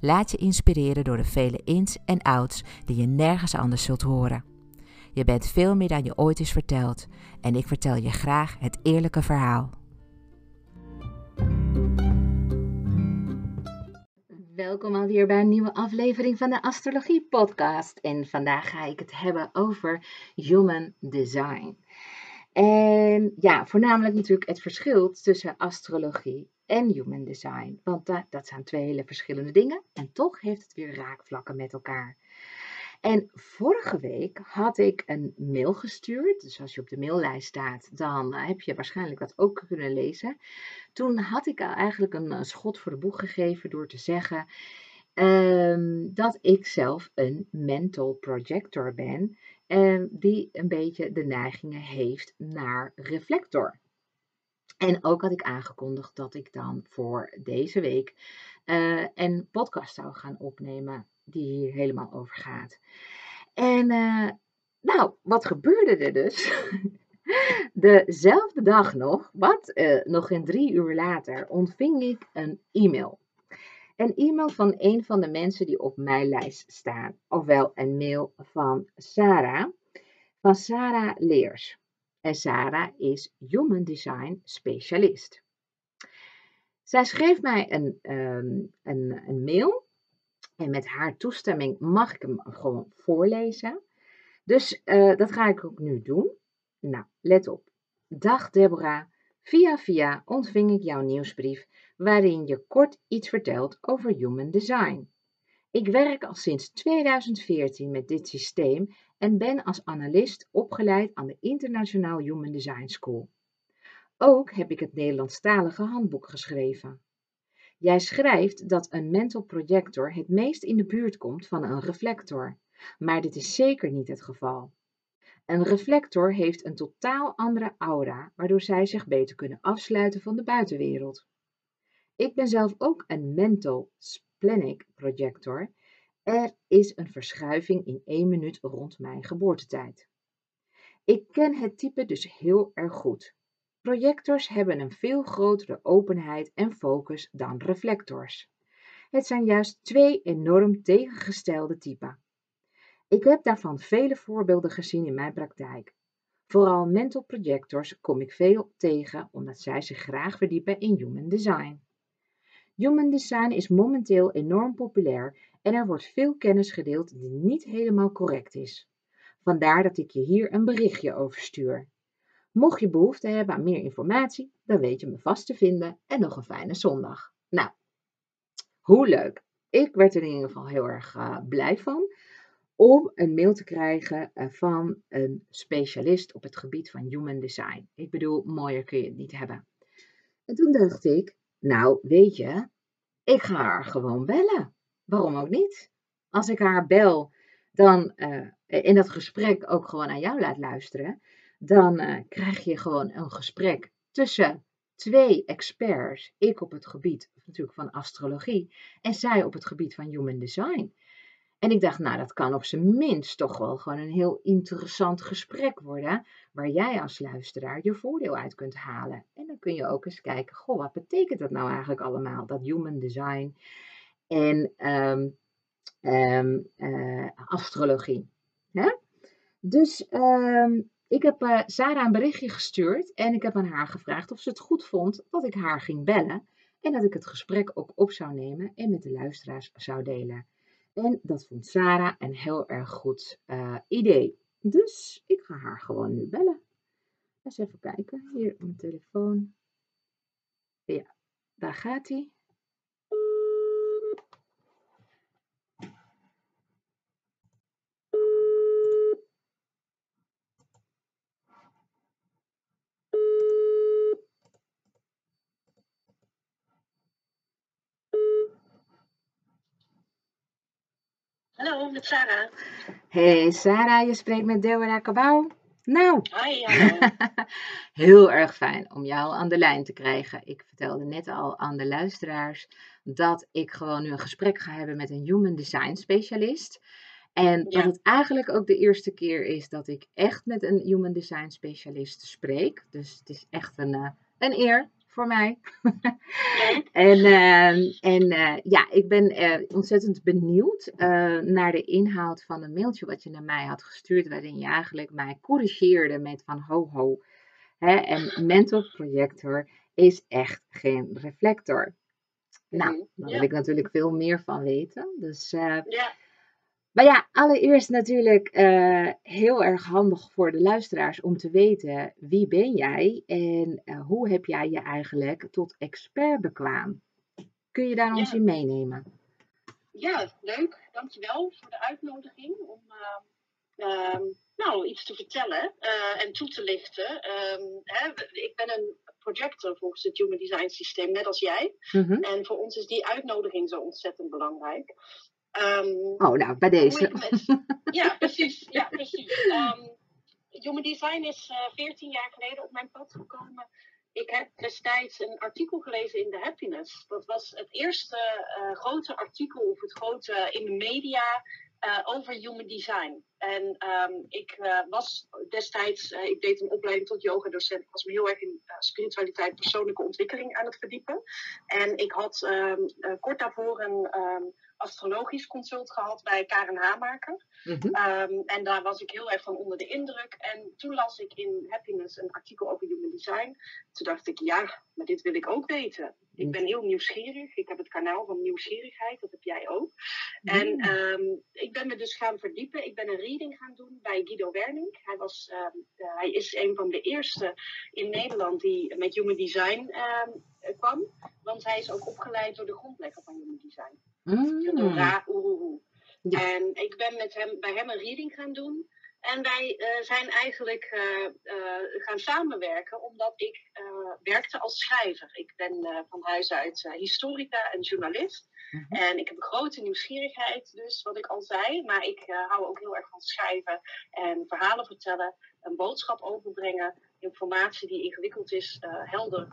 Laat je inspireren door de vele ins en outs die je nergens anders zult horen. Je bent veel meer dan je ooit is verteld en ik vertel je graag het eerlijke verhaal. Welkom alweer bij een nieuwe aflevering van de Astrologie Podcast. En vandaag ga ik het hebben over Human Design. En ja, voornamelijk natuurlijk het verschil tussen astrologie en human design. Want dat, dat zijn twee hele verschillende dingen. En toch heeft het weer raakvlakken met elkaar. En vorige week had ik een mail gestuurd. Dus als je op de maillijst staat, dan heb je waarschijnlijk dat ook kunnen lezen. Toen had ik eigenlijk een schot voor de boeg gegeven door te zeggen um, dat ik zelf een mental projector ben. Um, die een beetje de neigingen heeft naar reflector. En ook had ik aangekondigd dat ik dan voor deze week uh, een podcast zou gaan opnemen die hier helemaal over gaat. En uh, nou, wat gebeurde er dus? Dezelfde dag nog, wat uh, nog een drie uur later, ontving ik een e-mail. Een e-mail van een van de mensen die op mijn lijst staan. Ofwel een mail van Sarah, van Sarah Leers. En Sarah is Human Design Specialist. Zij schreef mij een, um, een, een mail en met haar toestemming mag ik hem gewoon voorlezen. Dus uh, dat ga ik ook nu doen. Nou, let op. Dag Deborah. Via via ontving ik jouw nieuwsbrief waarin je kort iets vertelt over Human Design. Ik werk al sinds 2014 met dit systeem en ben als analist opgeleid aan de Internationaal Human Design School. Ook heb ik het Nederlandstalige handboek geschreven. Jij schrijft dat een mental projector het meest in de buurt komt van een reflector, maar dit is zeker niet het geval. Een reflector heeft een totaal andere aura, waardoor zij zich beter kunnen afsluiten van de buitenwereld. Ik ben zelf ook een mental splenic projector. Er is een verschuiving in één minuut rond mijn geboortetijd. Ik ken het type dus heel erg goed. Projectors hebben een veel grotere openheid en focus dan reflectors. Het zijn juist twee enorm tegengestelde typen. Ik heb daarvan vele voorbeelden gezien in mijn praktijk. Vooral mental projectors kom ik veel tegen omdat zij zich graag verdiepen in human design. Human design is momenteel enorm populair en er wordt veel kennis gedeeld die niet helemaal correct is. Vandaar dat ik je hier een berichtje over stuur. Mocht je behoefte hebben aan meer informatie, dan weet je me vast te vinden en nog een fijne zondag. Nou, hoe leuk! Ik werd er in ieder geval heel erg uh, blij van, om een mail te krijgen eh, van een specialist op het gebied van human design. Ik bedoel, mooier kun je het niet hebben. En toen dacht ik, nou weet je, ik ga haar gewoon bellen. Waarom ook niet? Als ik haar bel, dan uh, in dat gesprek ook gewoon aan jou laat luisteren, dan uh, krijg je gewoon een gesprek tussen twee experts. Ik op het gebied natuurlijk van astrologie en zij op het gebied van human design. En ik dacht, nou, dat kan op zijn minst toch wel gewoon een heel interessant gesprek worden, waar jij als luisteraar je voordeel uit kunt halen. En dan kun je ook eens kijken, goh, wat betekent dat nou eigenlijk allemaal, dat human design en um, um, uh, astrologie. Hè? Dus um, ik heb uh, Sarah een berichtje gestuurd en ik heb aan haar gevraagd of ze het goed vond dat ik haar ging bellen en dat ik het gesprek ook op zou nemen en met de luisteraars zou delen. En dat vond Sarah een heel erg goed uh, idee. Dus ik ga haar gewoon nu bellen. Eens even kijken. Hier op mijn telefoon. Ja, daar gaat hij. Hallo, met Sarah. Hey Sarah, je spreekt met Deborah Kabouw. Nou, Hi, hallo. heel erg fijn om jou aan de lijn te krijgen. Ik vertelde net al aan de luisteraars dat ik gewoon nu een gesprek ga hebben met een human design specialist. En dat het eigenlijk ook de eerste keer is dat ik echt met een human design specialist spreek. Dus het is echt een, eh, een eer voor mij. En, eh, en eh, ja, ik ben eh, ontzettend benieuwd eh, naar de inhoud van een mailtje wat je naar mij had gestuurd, waarin je eigenlijk mij corrigeerde met van ho ho. Hè, en mental projector is echt geen reflector. Nou, Mhm. daar wil ik natuurlijk veel meer van weten. Dus, Ja, maar ja, allereerst natuurlijk eh, heel erg handig voor de luisteraars om te weten wie ben jij en eh, hoe heb jij je eigenlijk tot expert bekwaam. Kun je daar ons Ja. in meenemen? ja, leuk. Dankjewel voor de uitnodiging om eh, ehm, nou, iets te vertellen en toe te lichten. Ehm, hè, ik ben een projector volgens het Human Design systeem, net als jij. Mhm. En voor ons is die uitnodiging zo ontzettend belangrijk. Ehm, Oh, nou, bij deze. met- ja, precies. Ja, precies. Human Design is eh 14 jaar geleden op mijn pad gekomen. Ik heb destijds een artikel gelezen in The Happiness. Dat was het eerste eh, grote artikel of het grote in de media eh, over human design. En ehm, ik was destijds, ik deed een opleiding tot yoga-docent. Ik was me heel erg in spiritualiteit, persoonlijke ontwikkeling aan het verdiepen. En ik had ehm, eh, kort daarvoor een astrologisch consult gehad bij Karen Hamaker. Ehm, en daar was ik heel erg van onder de indruk. En toen las ik in Happiness een artikel over human design. Toen dacht ik, ja, maar dit wil ik ook weten. Ik ben heel nieuwsgierig. Ik heb het kanaal van nieuwsgierigheid, dat heb jij ook. En Mm. ehm, ik ben me dus gaan verdiepen. Ik ben een reading gaan doen bij Guido Werning. Hij, was, ehm, eh, hij is een van de eerste in Nederland die met human design kwam. Want hij is ook opgeleid door de grondlegger van human design. Door Mm. Ja. En ik ben met hem, bij hem een reading gaan doen. En wij eh, zijn eigenlijk eh, eh, gaan samenwerken omdat ik werkte als schrijver. Ik ben van huis uit historica en journalist. Mhm. En ik heb een grote nieuwsgierigheid, dus wat ik al zei. Maar ik hou ook heel erg van schrijven en verhalen vertellen. Een boodschap overbrengen. Informatie die ingewikkeld is, helder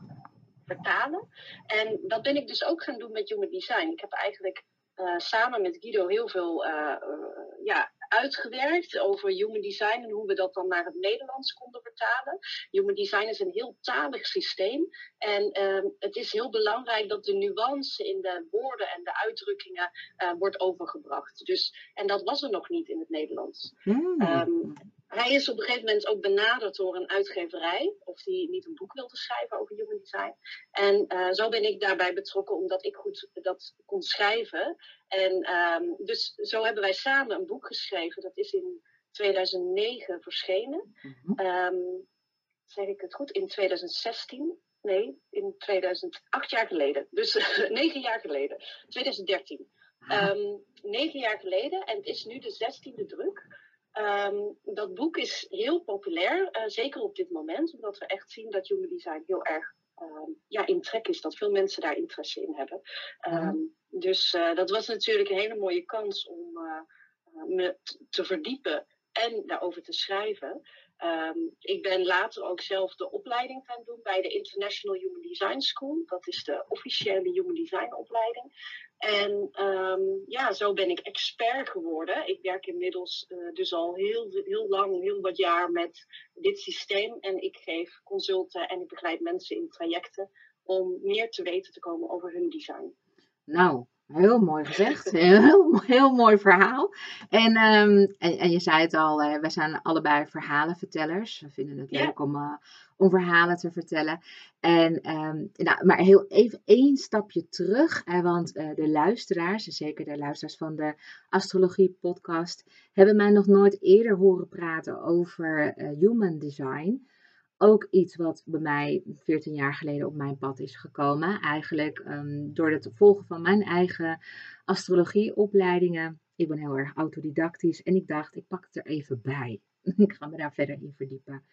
vertalen. En dat ben ik dus ook gaan doen met Human Design. Ik heb eigenlijk eh, samen met Guido heel veel eh, ja, uitgewerkt over human design en hoe we dat dan naar het Nederlands konden vertalen. Human design is een heel talig systeem en ehm, het is heel belangrijk dat de nuance in de woorden en de uitdrukkingen eh, wordt overgebracht. Dus, en dat was er nog niet in het Nederlands. Mm. Ehm, hij is op een gegeven moment ook benaderd door een uitgeverij. Of die niet een boek wilde schrijven over human design. En eh, zo ben ik daarbij betrokken omdat ik goed dat kon schrijven. En ehm, dus zo hebben wij samen een boek geschreven. Dat is in 2009 verschenen. Mhm. Ehm, zeg ik het goed? In 2016? Nee, in 2008 jaar geleden. Dus negen jaar geleden. 2013. Ehm, negen jaar geleden en het is nu de zestiende druk. Ehm, dat boek is heel populair, uh, zeker op dit moment, omdat we echt zien dat human design heel erg ehm, ja, in trek is, dat veel mensen daar interesse in hebben. Dus uh, dat was natuurlijk een hele mooie kans om uh, me te verdiepen en daarover te schrijven. Um, ik ben later ook zelf de opleiding gaan doen bij de International Human Design School. Dat is de officiële Human Design opleiding. En um, ja, zo ben ik expert geworden. Ik werk inmiddels uh, dus al heel, heel lang, heel wat jaar met dit systeem. En ik geef consulten en ik begeleid mensen in trajecten om meer te weten te komen over hun design. Nou, Heel mooi gezegd. Heel, heel mooi verhaal. En, um, en, en, je zei het al, uh, wij zijn allebei verhalenvertellers. We vinden het leuk om, uh, om verhalen te vertellen. En, um, nou, maar heel even één stapje terug. Want de luisteraars, zeker de luisteraars van de Astrologie podcast, hebben mij nog nooit eerder horen praten over human design ook iets wat bij mij 14 jaar geleden op mijn pad is gekomen. Eigenlijk um, door het volgen van mijn eigen astrologieopleidingen. Ik ben heel erg autodidactisch en ik dacht, ik pak het er even bij. ik ga me daar verder in verdiepen.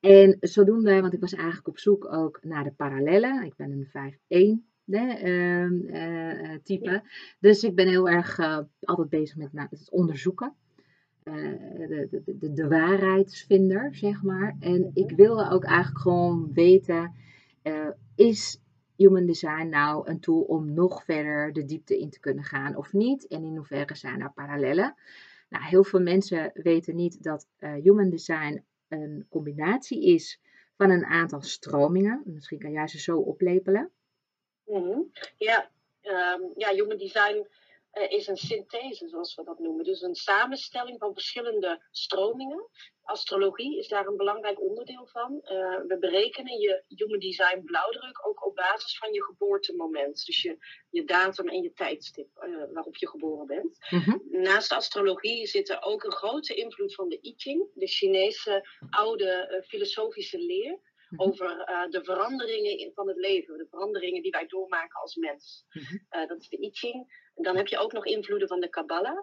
En zodoende, want ik was eigenlijk op zoek ook naar de parallellen. Ik ben een 5-1 uh, uh, type. Dus ik ben heel erg uh, altijd bezig met nou, het onderzoeken. Eh, de, de, de, de, waarheidsvinder, zeg maar. En ik wilde ook eigenlijk gewoon weten, uh, is human design nou een tool om nog verder de diepte in te kunnen gaan of niet? En in hoeverre zijn er parallellen? Nou, heel veel mensen weten niet dat uh, human design een combinatie is van een aantal stromingen. Misschien kan jij ze zo oplepelen. Mm. Ja, um, ja, human design is een synthese, zoals we dat noemen. Dus een samenstelling van verschillende stromingen. Astrologie is daar een belangrijk onderdeel van. Uh, we berekenen je human design blauwdruk ook op basis van je geboortemoment. Dus je, je datum en je tijdstip uh, waarop je geboren bent. Mm -hmm. Naast astrologie zit er ook een grote invloed van de I Ching, de Chinese oude filosofische leer. Over uh, de veranderingen van het leven, de veranderingen die wij doormaken als mens. Mm -hmm. dat is de I Ching. Dan heb je ook nog invloeden van de Kabbalah.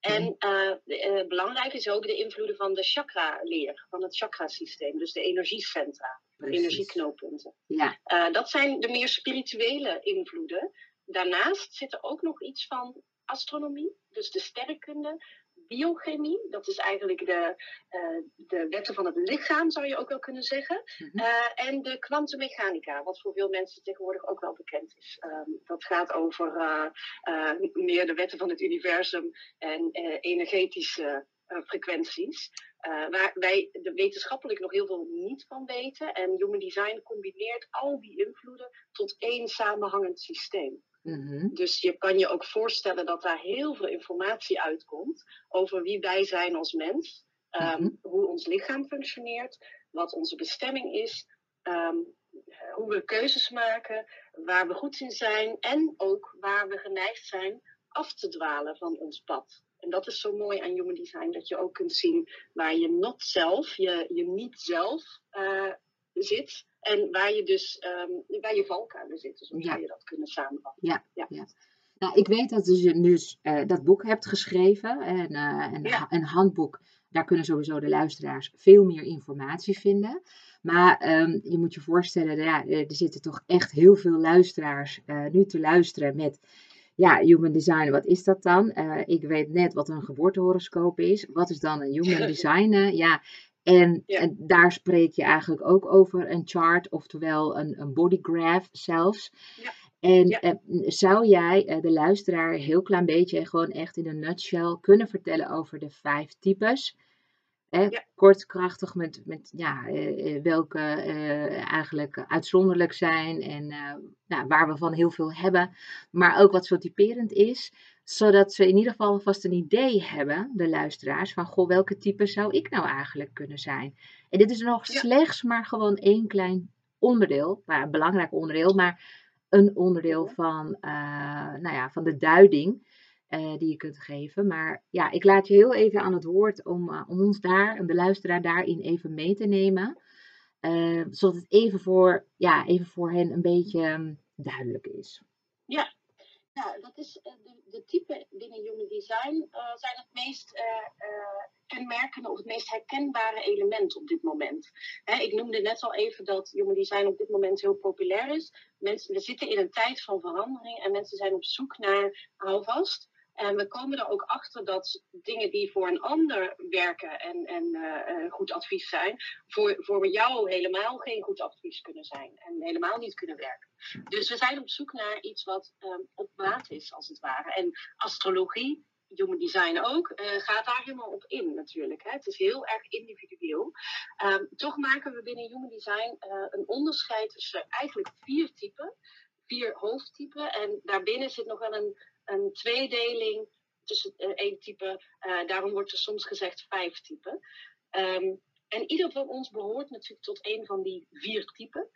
En uh, uh, belangrijk is ook de invloeden van de chakra-leer, van het chakrasysteem, dus de energiecentra, de energieknooppunten. Ja. Dat zijn de meer spirituele invloeden. Daarnaast zit er ook nog iets van astronomie, dus de sterrenkunde, biochemie. Dat is eigenlijk de, uh, de wetten van het lichaam, zou je ook wel kunnen zeggen. Mm-hmm. uh, en de kwantummechanica, wat voor veel mensen tegenwoordig ook wel bekend is. Um, dat gaat over uh, meer de wetten van het universum en energetische frequenties. waar wij er wetenschappelijk nog heel veel niet van weten. En Human Design combineert al die invloeden tot één samenhangend systeem. Mm-hmm. Dus je kan je ook voorstellen dat daar heel veel informatie uitkomt over wie wij zijn als mens, um, mm-hmm. hoe ons lichaam functioneert, wat onze bestemming is, um, hoe we keuzes maken, waar we goed in zijn en ook waar we geneigd zijn af te dwalen van ons pad. En dat is zo mooi aan Human Design, dat je ook kunt zien waar je not zelf, je, je niet zelf uh, zit. En waar je dus um, waar je valkuilen zitten, zo zou je dat kunnen samenvatten. Ja, ja. ja. Nou, ik weet dat je dus uh, dat boek hebt geschreven, en, uh, een, ja. een handboek. Daar kunnen sowieso de luisteraars veel meer informatie vinden. Maar um, je moet je voorstellen, ja, er zitten toch echt heel veel luisteraars uh, nu te luisteren met ja, human design, wat is dat dan? Ik weet net wat een geboortehoroscoop is. Wat is dan een human design? ja, en, ja. en, daar spreek je eigenlijk ook over een chart, oftewel een, een body graph zelfs. Ja. En ja. eh, zou jij eh, de luisteraar heel klein beetje, gewoon echt in een nutshell, kunnen vertellen over de vijf types? Eh, kort, krachtig, met, met ja, eh, welke eh, eigenlijk uitzonderlijk zijn en nou, waar we van heel veel hebben. Maar ook wat zo typerend is zodat ze in ieder geval vast een idee hebben, de luisteraars, van goh, welke type zou ik nou eigenlijk kunnen zijn? En dit is nog ja. slechts maar gewoon één klein onderdeel, maar een belangrijk onderdeel, maar een onderdeel van, uh, nou ja, van de duiding uh, die je kunt geven. Maar ja, ik laat je heel even aan het woord om, uh, om ons daar en de luisteraar daarin even mee te nemen. zodat het even voor, ja, even voor hen een beetje um, duidelijk is. Ja, Ja, dat is uh, de, de type binnen Human Design uh, zijn het meest uh, kenmerkende of het meest herkenbare element op dit moment. Hè, ik noemde net al even dat Human Design op dit moment heel populair is. Mensen, we zitten in een tijd van verandering en mensen zijn op zoek naar houvast. En we komen er ook achter dat dingen die voor een ander werken en, en uh, goed advies zijn, voor, voor jou helemaal geen goed advies kunnen zijn en helemaal niet kunnen werken. Dus we zijn op zoek naar iets wat um, op maat is, als het ware. En astrologie, human design ook, uh, gaat daar helemaal op in natuurlijk. Hè. Het is heel erg individueel. Um, toch maken we binnen human design uh, een onderscheid tussen eigenlijk vier typen, vier hoofdtypen. En daarbinnen zit nog wel een een tweedeling tussen uh, één type. Uh, daarom wordt er soms gezegd vijf typen. Um, en ieder van ons behoort natuurlijk tot een van die vier typen.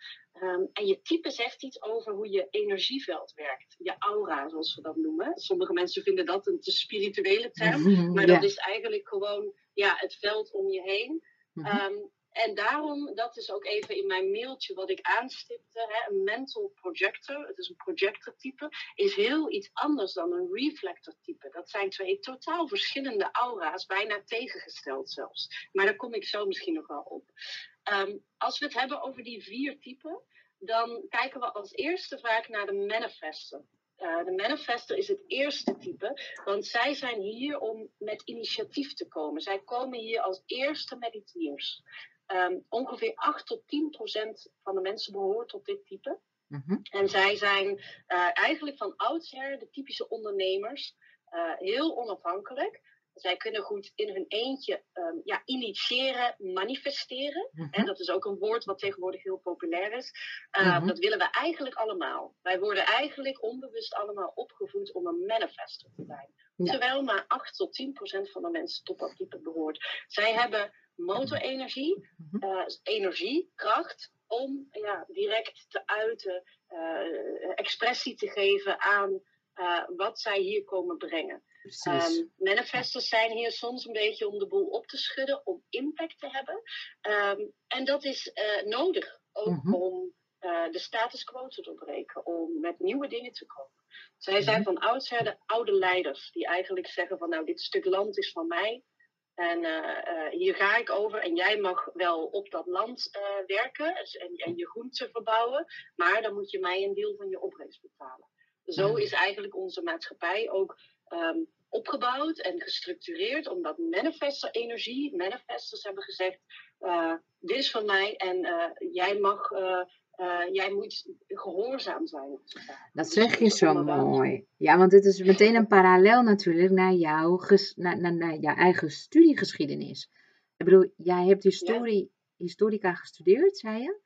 Um, en je type zegt iets over hoe je energieveld werkt. Je aura, zoals we dat noemen. Sommige mensen vinden dat een te spirituele term. Maar ja. dat is eigenlijk gewoon ja, het veld om je heen. -hmm. um, en daarom, dat is ook even in mijn mailtje wat ik aanstipte, hè, een mental projector, het is een projector-type, is heel iets anders dan een reflector-type. Dat zijn twee totaal verschillende aura's, bijna tegengesteld zelfs. Maar daar kom ik zo misschien nog wel op. Um, als we het hebben over die vier typen, dan kijken we als eerste vaak naar de manifester. Uh, de manifester is het eerste type, want zij zijn hier om met initiatief te komen. Zij komen hier als eerste mediteers. Um, ongeveer 8 tot 10 procent van de mensen behoort tot dit type. Mm -hmm. En zij zijn uh, eigenlijk van oudsher de typische ondernemers, uh, heel onafhankelijk. Zij kunnen goed in hun eentje um, ja, initiëren, manifesteren. Mm -hmm. En dat is ook een woord wat tegenwoordig heel populair is. Uh, mm -hmm. Dat willen we eigenlijk allemaal. Wij worden eigenlijk onbewust allemaal opgevoed om een manifester te zijn. Ja. Terwijl maar 8 tot 10 procent van de mensen tot dat type behoort. Zij hebben motorenergie, uh, energie, kracht, om ja, direct te uiten, uh, expressie te geven aan wat zij hier komen brengen. Um, manifestors zijn hier soms een beetje om de boel op te schudden, om impact te hebben. Um, en dat is nodig, ook mm -hmm. om de status quo te doorbreken, om met nieuwe dingen te komen. Zij zijn van oudsher de oude leiders, die eigenlijk zeggen van nou dit stuk land is van mij, en uh, uh, hier ga ik over en jij mag wel op dat land uh, werken en, en, je groenten verbouwen, maar dan moet je mij een deel van je opbrengst betalen. Zo is eigenlijk onze maatschappij ook um, opgebouwd en gestructureerd, omdat manifester energie, manifestors hebben gezegd, dit is van mij en jij mag uh, jij moet gehoorzaam zijn. Dat zeg je zo mooi. Ja, want het is meteen een parallel natuurlijk naar, jouw, naar, naar, naar jouw eigen studiegeschiedenis. Ik bedoel, jij hebt historie, ja. historica gestudeerd, zei je?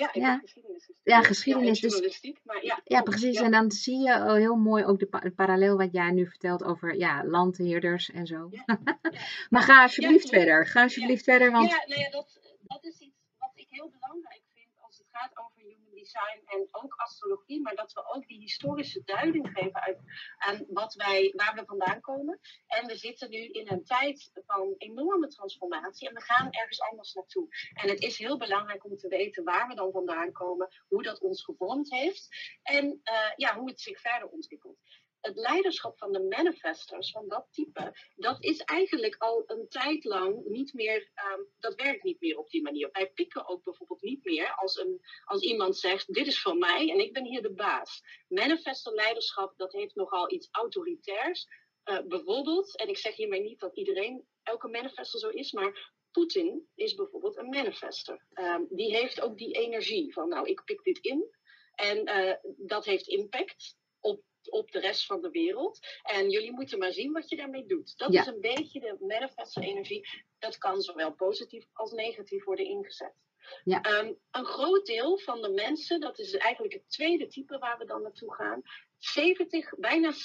Ja, ik ja. geschiedenis. Ja, geschiedenis. Ja, dus, maar ja, ja, precies. Ja. En dan zie je heel mooi ook de pa parallel wat jij nu vertelt over ja, landheerders en zo. Maar ga alsjeblieft verder. Ga alsjeblieft verder. Want... Ja, nou ja dat, dat is iets wat ik heel belangrijk en ook astrologie, maar dat we ook die historische duiding geven uit, aan wat wij, waar we vandaan komen. En we zitten nu in een tijd van enorme transformatie en we gaan ergens anders naartoe. En het is heel belangrijk om te weten waar we dan vandaan komen, hoe dat ons gevormd heeft en uh, ja, hoe het zich verder ontwikkelt het leiderschap van de manifestors, van dat type, dat is eigenlijk al een tijd lang niet meer, um, dat werkt niet meer op die manier. Wij pikken ook bijvoorbeeld niet meer als, een, als iemand zegt, dit is van mij en ik ben hier de baas. Manifestor leiderschap, dat heeft nogal iets autoritairs. Uh, bijvoorbeeld, en ik zeg hiermee niet dat iedereen, elke manifestor zo is, maar Poetin is bijvoorbeeld een manifester. Um, die heeft ook die energie van, nou, ik pik dit in. En uh, dat heeft impact op de rest van de wereld. En jullie moeten maar zien wat je daarmee doet. Dat ja. is een beetje de manifeste energie. Dat kan zowel positief als negatief worden ingezet. Ja. Um, een groot deel van de mensen, dat is eigenlijk het tweede type waar we dan naartoe gaan. 70, bijna 70%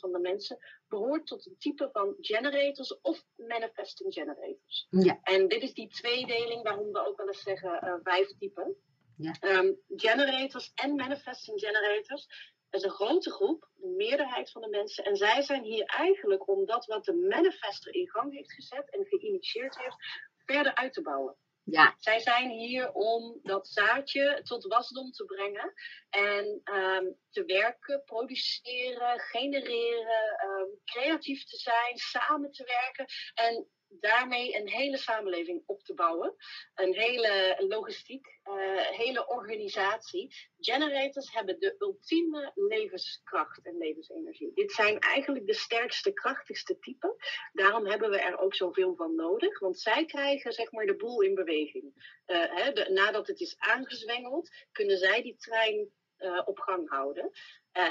van de mensen behoort tot een type van generators of manifesting generators. Ja. En dit is die tweedeling waarom we ook wel eens zeggen uh, vijf typen. Ja. Um, generators en manifesting generators is een grote groep, de meerderheid van de mensen. En zij zijn hier eigenlijk om dat wat de manifester in gang heeft gezet en geïnitieerd heeft, verder uit te bouwen. Ja. Zij zijn hier om dat zaadje tot wasdom te brengen en ehm, te werken, produceren, genereren, ehm, creatief te zijn, samen te werken en daarmee een hele samenleving op te bouwen. Een hele logistiek, uh, hele organisatie. Generators hebben de ultieme levenskracht en levensenergie. Dit zijn eigenlijk de sterkste, krachtigste typen. Daarom hebben we er ook zoveel van nodig. Want zij krijgen zeg maar de boel in beweging. Uh, hè, de, nadat het is aangezwengeld, kunnen zij die trein uh, op gang houden.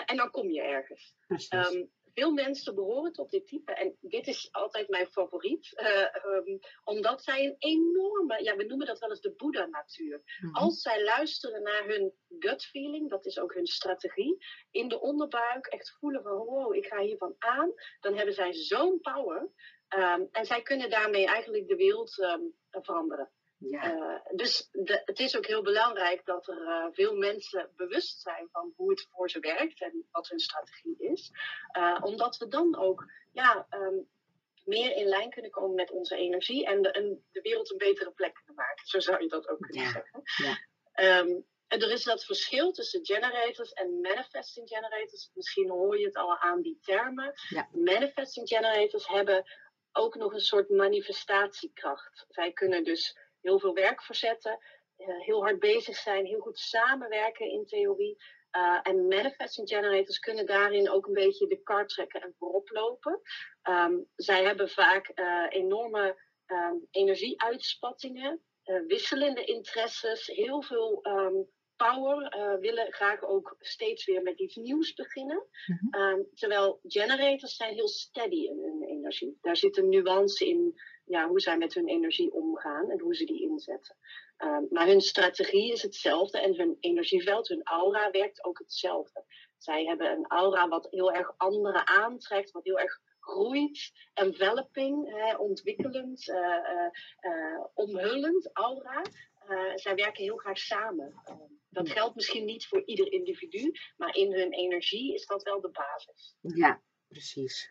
en dan kom je ergens. Um, veel mensen behoren tot dit type. En dit is altijd mijn favoriet. Uh, um, omdat zij een enorme, ja, we noemen dat wel eens de Boeddha-natuur. -hmm. Als zij luisteren naar hun gut feeling, dat is ook hun strategie, in de onderbuik echt voelen van, wow, ik ga hiervan aan, dan hebben zij zo'n power. Um, en zij kunnen daarmee eigenlijk de wereld um, veranderen. Ja. Uh, dus de, het is ook heel belangrijk dat er uh, veel mensen bewust zijn van hoe het voor ze werkt en wat hun strategie is. Uh, omdat we dan ook ja, um, meer in lijn kunnen komen met onze energie en de, en de, wereld een betere plek kunnen maken. Zo zou je dat ook kunnen ja. zeggen. Ja. Um, en er is dat verschil tussen generators en manifesting generators. Misschien hoor je het al aan die termen. Ja. Manifesting generators hebben ook nog een soort manifestatiekracht. Zij kunnen dus heel veel werk verzetten, uh, heel hard bezig zijn, heel goed samenwerken in theorie. Uh, en manifesting generators kunnen daarin ook een beetje de kar trekken en voorop lopen. Um, zij hebben vaak uh, enorme um, energieuitspattingen, wisselende interesses, heel veel um, power, willen graag ook steeds weer met iets nieuws beginnen. Mm-hmm. terwijl generators zijn heel steady in hun energie. Daar zit een nuance in ja, hoe zij met hun energie omgaan en hoe ze die inzetten. Um, maar hun strategie is hetzelfde en hun energieveld, hun aura werkt ook hetzelfde. Zij hebben een aura wat heel erg anderen aantrekt, wat heel erg groeit, enveloping, hè, ontwikkelend, uh, uh, uh, omhullend aura. zij werken heel graag samen. dat geldt misschien niet voor ieder individu, maar in hun energie is dat wel de basis. Ja, precies.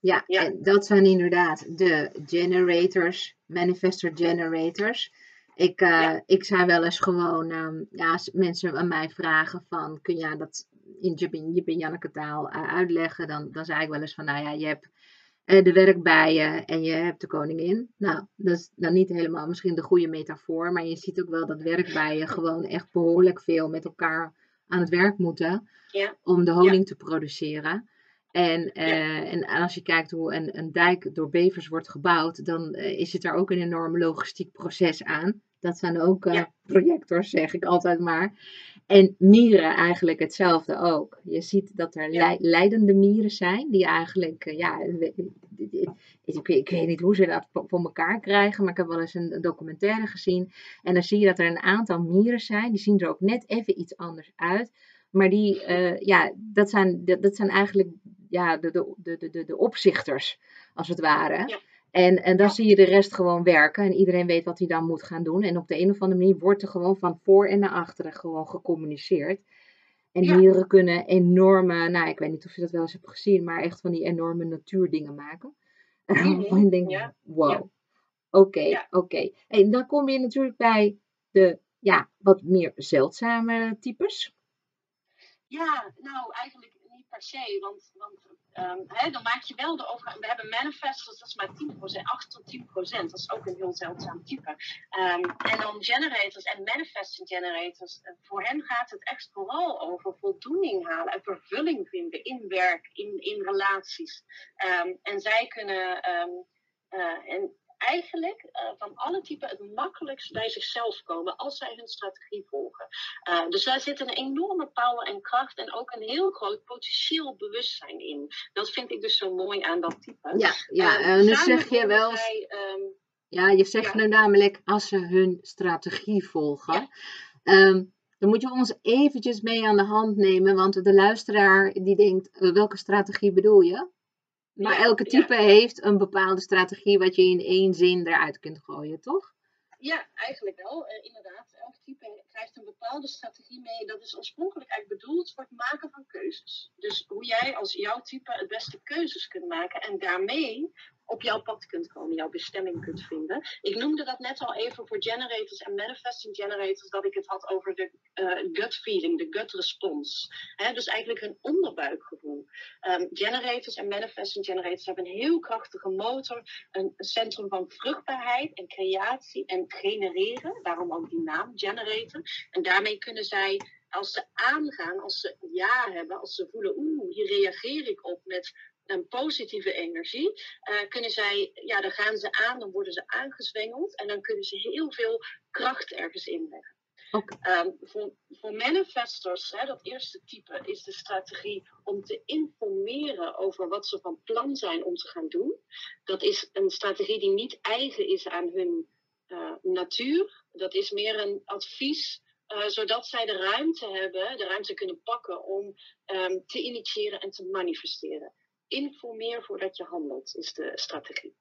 Ja, ja, en dat zijn inderdaad de generators, manifestor generators. Ik, uh, ja. ik zou wel eens gewoon, um, ja, als mensen aan mij vragen van, kun jij dat in Jip en Janneke taal uh, uitleggen, dan, dan zei ik wel eens van, nou ja, je hebt uh, de werkbijen en je hebt de koningin. Nou, dat is dan niet helemaal misschien de goede metafoor, maar je ziet ook wel dat werkbijen gewoon echt behoorlijk veel met elkaar aan het werk moeten ja. om de honing te produceren. En, uh, ja. en als je kijkt hoe een, een dijk door bevers wordt gebouwd, dan uh, is het daar ook een enorm logistiek proces aan. Dat zijn ook uh, projectors, zeg ik altijd maar. En mieren eigenlijk hetzelfde ook. Je ziet dat er ja. leidende mieren zijn, die eigenlijk, ja, ik, ik, weet niet hoe ze dat voor elkaar krijgen, maar ik heb wel eens een, een documentaire gezien. En dan zie je dat er een aantal mieren zijn, die zien er ook net even iets anders uit. Maar die, uh, ja, dat zijn, dat, dat zijn eigenlijk ja, de, de, de, de, de opzichters, als het ware. Ja. En, en dan ja. zie je de rest gewoon werken en iedereen weet wat hij dan moet gaan doen. En op de een of andere manier wordt er gewoon van voor en naar achteren gewoon gecommuniceerd. En ja. mieren kunnen enorme, nou ik weet niet of je dat wel eens hebt gezien, maar echt van die enorme natuurdingen maken. Je denkt, ja. wow, oké, oké. Okay. En dan kom je natuurlijk bij de ja, wat meer zeldzame types. Ja, nou eigenlijk niet per se, want, want hè, dan maak je wel de overgang. We hebben manifestors, dat is maar 10%, 8 tot 10%, dat is ook een heel zeldzaam type. Um, en dan generators en manifesting generators, uh, voor hen gaat het echt vooral over voldoening halen en vervulling vinden in werk, in, in relaties. Um, en zij kunnen. Uh, en eigenlijk uh, van alle typen het makkelijkst bij zichzelf komen als zij hun strategie volgen. Uh, dus daar zit een enorme power en kracht en ook een heel groot potentieel bewustzijn in. Dat vind ik dus zo mooi aan dat type. Ja, ja en dan zeg je wel. Zij, um, ja, je zegt ja. nu namelijk als ze hun strategie volgen. Ja. Um, dan moet je ons eventjes mee aan de hand nemen, want de luisteraar die denkt, welke strategie bedoel je? Maar elke type ja. heeft een bepaalde strategie wat je in één zin eruit kunt gooien, toch? Ja, eigenlijk wel. Uh, inderdaad, elk type krijgt een bepaalde strategie mee. Dat is oorspronkelijk eigenlijk bedoeld voor het maken van keuzes. Dus hoe jij als jouw type het beste keuzes kunt maken en daarmee op jouw pad kunt komen, jouw bestemming kunt vinden. Ik noemde dat net al even voor generators en manifesting generators, dat ik het had over de uh, gut feeling, de gut response. dus eigenlijk hun onderbuikgevoel. Um, generators en manifesting generators hebben een heel krachtige motor, een, een centrum van vruchtbaarheid en creatie en genereren. Daarom ook die naam generator. En daarmee kunnen zij als ze aangaan, als ze ja hebben, als ze voelen, oeh, hier reageer ik op met een positieve energie, uh, kunnen zij, ja, dan gaan ze aan, dan worden ze aangezwengeld en dan kunnen ze heel veel kracht ergens inleggen. Okay. Um, voor, voor manifestors, hè, dat eerste type, is de strategie om te informeren over wat ze van plan zijn om te gaan doen. Dat is een strategie die niet eigen is aan hun uh, natuur. Dat is meer een advies uh, zodat zij de ruimte hebben, de ruimte kunnen pakken om um, te initiëren en te manifesteren. Informeer voordat je handelt, is de strategie.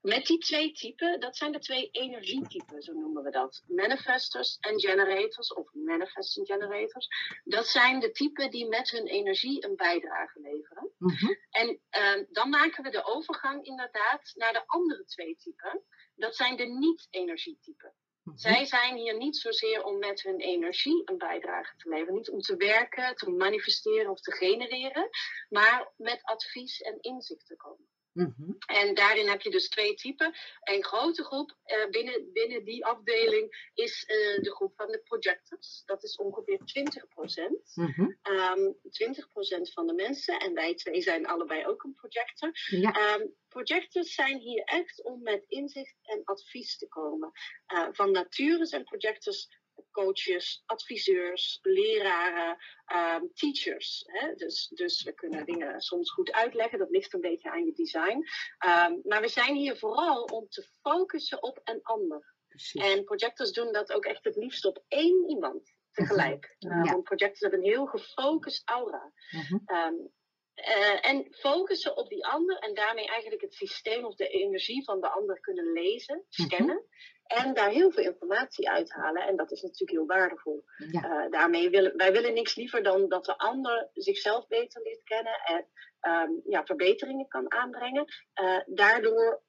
Met die twee typen, dat zijn de twee energietypen, zo noemen we dat. Manifestors en generators, of manifesting generators. Dat zijn de typen die met hun energie een bijdrage leveren. Mm -hmm. En uh, dan maken we de overgang inderdaad naar de andere twee typen. Dat zijn de niet-energietypen. Mhm. Zij zijn hier niet zozeer om met hun energie een bijdrage te leveren. Niet om te werken, te manifesteren of te genereren, maar met advies en inzicht te komen. Mhm. En daarin heb je dus twee typen. Een grote groep uh, binnen, binnen die afdeling is uh, de groep van de projectors. Dat is ongeveer 20 procent. Mm -hmm. um, 20% van de mensen. En wij twee zijn allebei ook een projector. Ja. Um, projectors zijn hier echt om met inzicht en advies te komen. Uh, van nature zijn projectors coaches, adviseurs, leraren, um, teachers. Hè? Dus, dus we kunnen dingen soms goed uitleggen, dat ligt een beetje aan je design. Um, maar we zijn hier vooral om te focussen op een ander. Precies. En projectors doen dat ook echt het liefst op één iemand tegelijk. Uh, ja. Want projectors hebben een heel gefocust aura. Uh -huh. um, uh, en focussen op die ander en daarmee eigenlijk het systeem of de energie van de ander kunnen lezen, scannen. Uh -huh. En daar heel veel informatie uithalen. En dat is natuurlijk heel waardevol. Ja. Uh, daarmee willen wij willen niks liever dan dat de ander zichzelf beter leert kennen en um, ja, verbeteringen kan aanbrengen. Uh, daardoor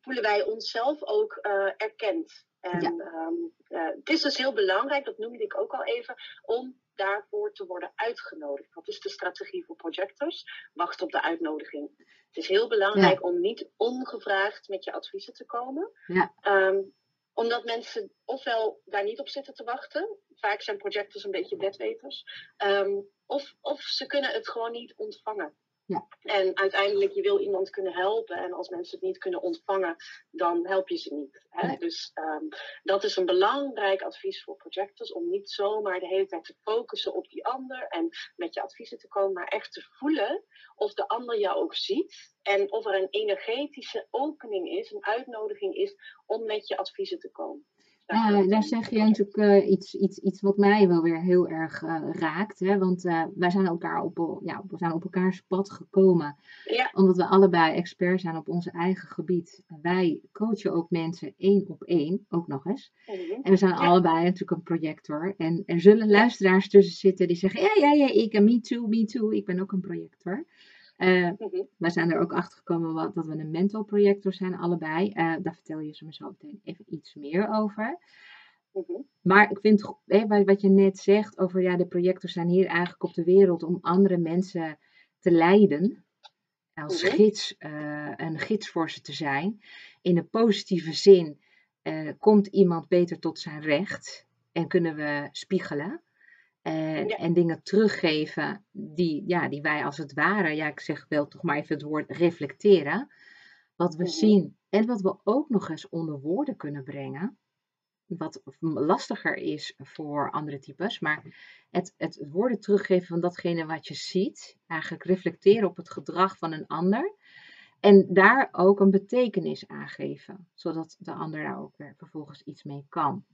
voelen wij onszelf ook erkend. En ja. um, het is dus heel belangrijk, dat noemde ik ook al even, om daarvoor te worden uitgenodigd. Wat is de strategie voor projectors? Wacht op de uitnodiging. Het is heel belangrijk ja. om niet ongevraagd met je adviezen te komen. Ja. Um, omdat mensen ofwel daar niet op zitten te wachten. Vaak zijn projectors een beetje bedweters. Um, of, of ze kunnen het gewoon niet ontvangen. Ja. En uiteindelijk, je wil iemand kunnen helpen. En als mensen het niet kunnen ontvangen, dan help je ze niet. Hè? Nee. Dus um, dat is een belangrijk advies voor projectors. Om niet zomaar de hele tijd te focussen op die ander. En met je adviezen te komen. Maar echt te voelen of de ander jou ook ziet. En of er een energetische opening is, een uitnodiging is om met je adviezen te komen. Uh, daar zeg je natuurlijk uh, iets, iets, iets wat mij wel weer heel erg uh, raakt. Hè? Want wij zijn, elkaar op, ja, we zijn op elkaars pad gekomen. Ja. Omdat we allebei expert zijn op onze eigen gebied. Wij coachen ook mensen één op één, ook nog eens. Mm-hmm. En we zijn ja. allebei natuurlijk een projector. En er zullen luisteraars tussen zitten die zeggen: Ja, ja, ja, ik, me too, me too. Ik ben ook een projector. Uh, mm-hmm. Wij zijn er ook achter gekomen wat, dat we een mental projector zijn, allebei. Uh, daar vertel je ze me zo meteen even iets meer over. Mm-hmm. Maar ik vind hè, wat je net zegt over ja, de projectors zijn hier eigenlijk op de wereld om andere mensen te leiden. Als mm-hmm. gids, uh, een gids voor ze te zijn. In een positieve zin komt iemand beter tot zijn recht en kunnen we spiegelen. En, ja. en, dingen teruggeven die, ja, die wij als het ware, ja, ik zeg wel toch maar even het woord reflecteren. Wat we mm -hmm. zien en wat we ook nog eens onder woorden kunnen brengen. Wat lastiger is voor andere types, maar het, het, het woorden teruggeven van datgene wat je ziet, eigenlijk reflecteren op het gedrag van een ander. En daar ook een betekenis aan geven, zodat de ander daar ook weer vervolgens iets mee kan.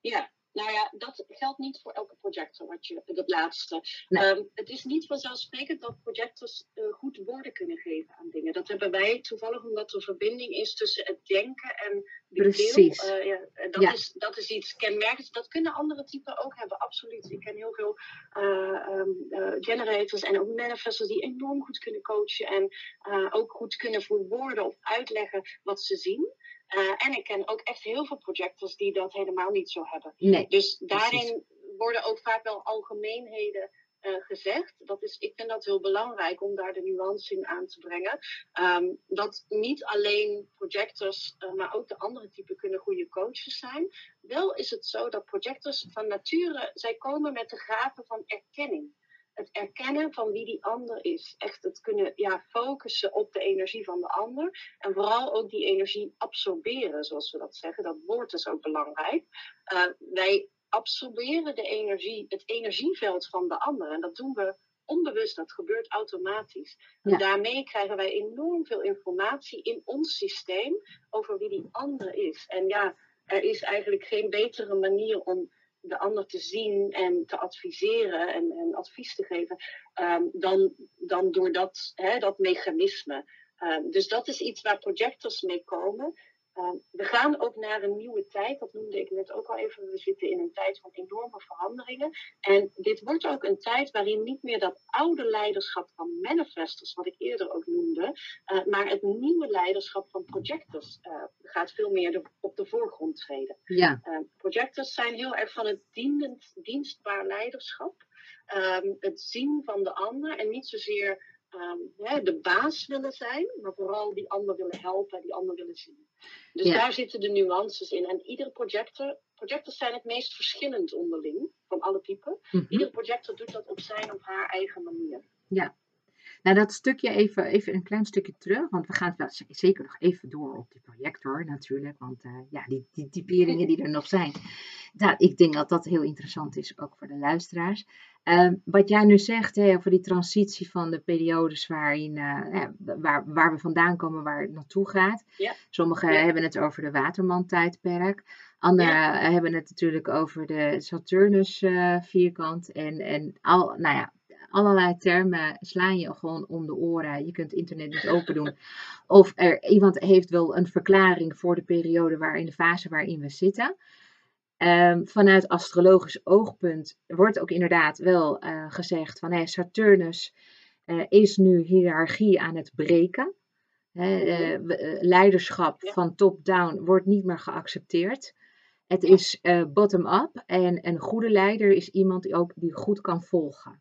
Ja, nou ja, dat geldt niet voor elke projector, wat je, dat laatste. Nee. Um, het is niet vanzelfsprekend dat projectors uh, goed woorden kunnen geven aan dingen. Dat hebben wij toevallig omdat er verbinding is tussen het denken en Precies. Uh, ja, dat, Ja. is, dat is iets kenmerkends. Dat kunnen andere typen ook hebben, absoluut. Ik ken heel veel eh, ehm, eh, generators en ook manifestors die enorm goed kunnen coachen en eh, ook goed kunnen verwoorden of uitleggen wat ze zien. Eh, en ik ken ook echt heel veel projectors die dat helemaal niet zo hebben. Nee. Dus daarin worden ook vaak wel algemeenheden eh, gezegd. Dat is, ik vind dat heel belangrijk om daar de nuance in aan te brengen. Ehm, dat niet alleen projectors, eh, maar ook de andere typen kunnen goede coaches zijn. Wel is het zo dat projectors van nature, zij komen met de gaven van erkenning. Het erkennen van wie die ander is. Echt het kunnen ja, focussen op de energie van de ander. En vooral ook die energie absorberen, zoals we dat zeggen. Dat woord is ook belangrijk. Uh, wij absorberen de energie, het energieveld van de ander. En dat doen we onbewust, dat gebeurt automatisch. En Ja. daarmee krijgen wij enorm veel informatie in ons systeem over wie die ander is. En ja, er is eigenlijk geen betere manier om de ander te zien en te adviseren en, en advies te geven, ehm, dan, dan door dat, hè, dat mechanisme. Ehm, dus dat is iets waar projectors mee komen. Ehm, we gaan ook naar een nieuwe tijd, dat noemde ik net ook al even. We zitten in een tijd van enorme veranderingen. En dit wordt ook een tijd waarin niet meer dat oude leiderschap van manifestors, wat ik eerder ook noemde, uh, maar het nieuwe leiderschap van projectors uh, gaat veel meer de, op de voorgrond treden. Ja. Uh, projectors zijn heel erg van het dienend, dienstbaar leiderschap. Um, het zien van de ander en niet zozeer hè, de baas willen zijn, maar vooral die ander willen helpen, die ander willen zien. Dus Ja. daar zitten de nuances in. En iedere projector, projectors zijn het meest verschillend onderling van alle typen. Mhm. Iedere projector doet dat op zijn of haar eigen manier. Nou, dat stukje even, even een klein stukje terug, want we gaan wel zeker nog even door op die projector natuurlijk, want eh, ja, die, die typeringen die er nog zijn, nou, ik denk dat dat heel interessant is, ook voor de luisteraars. Ehm, wat jij nu zegt hè, over die transitie van de periodes waarin, eh, waar, waar we vandaan komen, waar het naartoe gaat. Ja. Sommigen Ja. hebben het over de Waterman-tijdperk, anderen eh, hebben het natuurlijk over de Saturnus-vierkant en, en al, nou ja, allerlei termen slaan je gewoon om de oren. Je kunt het internet niet open doen. Of er, iemand heeft wel een verklaring voor de periode waarin de fase waarin we zitten. Ehm, vanuit astrologisch oogpunt wordt ook inderdaad wel eh, gezegd van hey, Saturnus eh, is nu hiërarchie aan het breken. Eh, leiderschap Ja. van top-down wordt niet meer geaccepteerd. Het is bottom-up en een goede leider is iemand die ook die goed kan volgen.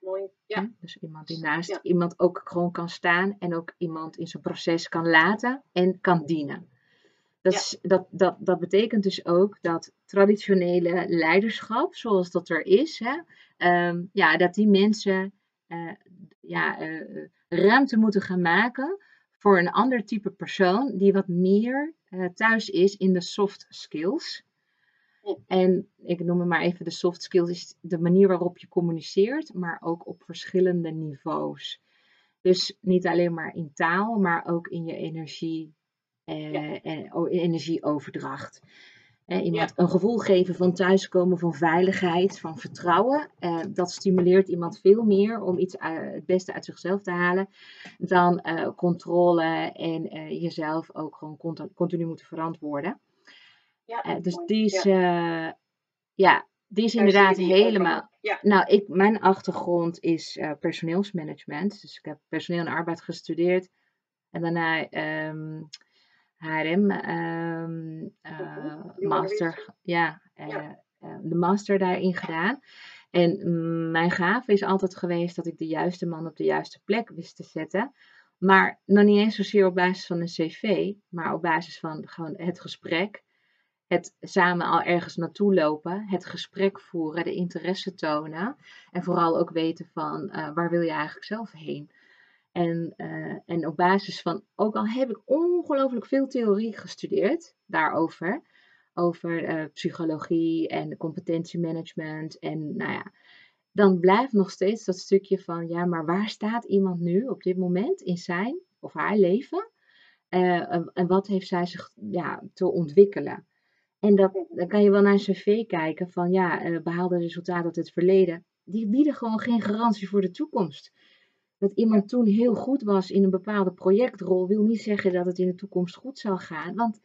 Mooi. Ja. Hè? Dus iemand die naast Ja. iemand ook gewoon kan staan en ook iemand in zijn proces kan laten en kan dienen. Dat, Ja. is, dat, dat, dat betekent dus ook dat traditionele leiderschap, zoals dat er is, hè, ehm, ja, dat die mensen eh, ja, eh, ruimte moeten gaan maken voor een ander type persoon die wat meer eh, thuis is in de soft skills. En ik noem het maar even de soft skills, is de manier waarop je communiceert, maar ook op verschillende niveaus. Dus niet alleen maar in taal, maar ook in je energie eh, Ja. en o- energieoverdracht. Eh, iemand een gevoel geven van thuiskomen, van veiligheid, van vertrouwen. eh, dat stimuleert iemand veel meer om iets eh, het beste uit zichzelf te halen dan eh, controle en eh, jezelf ook gewoon conti- continu moeten verantwoorden. Ja, Eh, dus mooi. die is, Ja, eh, ja, die is daar inderdaad die helemaal. Ja, Nou, ik, mijn achtergrond is eh, personeelsmanagement. Dus ik heb personeel en arbeid gestudeerd. En daarna ehm HRM, ehm, eh, Mhm, master, ja, Ja. de master daarin gedaan. En mm, mijn gave is altijd geweest dat ik de juiste man op de juiste plek wist te zetten. Maar nog niet eens zozeer op basis van een cv, maar op basis van gewoon het gesprek. Het samen al ergens naartoe lopen, het gesprek voeren, de interesse tonen. En vooral ook weten van eh, waar wil je eigenlijk zelf heen. En, eh, en op basis van, ook al heb ik ongelooflijk veel theorie gestudeerd daarover, over eh, psychologie en competentiemanagement en nou ja, dan blijft nog steeds dat stukje van, ja, maar waar staat iemand nu op dit moment in zijn of haar leven? En, en wat heeft zij zich ja, te ontwikkelen? En dat, dan kan je wel naar een cv kijken van, ja, eh, behaalde resultaten uit het verleden. Die bieden gewoon geen garantie voor de toekomst. dat iemand toen heel goed was in een bepaalde projectrol, wil niet zeggen dat het in de toekomst goed zal gaan. Want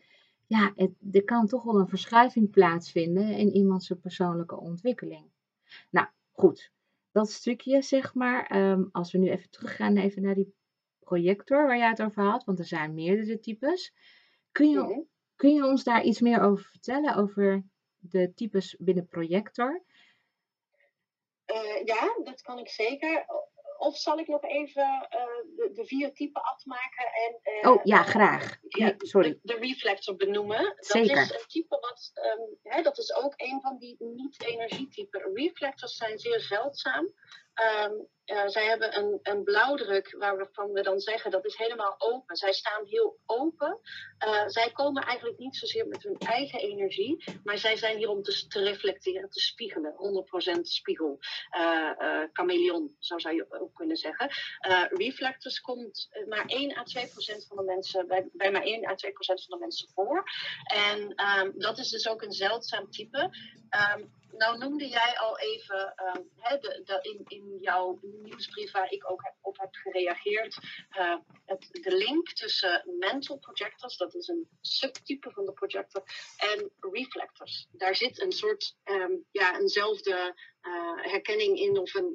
ja, er kan toch wel een verschuiving plaatsvinden in iemands persoonlijke ontwikkeling. Nou, goed. Dat stukje, zeg maar, ehm, als we nu even teruggaan even naar die projector waar jij het over had, want er zijn meerdere types. Kun je, kun je ons daar iets meer over vertellen, over de types binnen projector? Uh, ja, dat kan ik zeker. Of zal ik nog even uh, de, de, vier typen afmaken? En, uh, oh ja, graag. Ja, sorry. De, de, reflector benoemen. Zeker. Dat is een type wat, um, hè, dat is ook een van die niet-energietypen. Reflectors zijn zeer zeldzaam. Um, uh, zij hebben een, een blauwdruk waarvan we dan zeggen dat is helemaal open. Zij staan heel open. Uh, zij komen eigenlijk niet zozeer met hun eigen energie, maar zij zijn hier om te, te reflecteren, te spiegelen. 100% spiegel. Uh, chameleon, zo zou je ook kunnen zeggen. reflectors komt maar 1 à 2% van de mensen, bij, bij maar 1 à 2% van de mensen voor. En um, dat is dus ook een zeldzaam type. Um, nou noemde jij al even de, in, in jouw nieuwsbrief waar ik ook op heb gereageerd, uh, het, de link tussen mental projectors, dat is een subtype van de projector, en reflectors. Daar zit een soort, um, ja, eenzelfde uh, herkenning in, of een,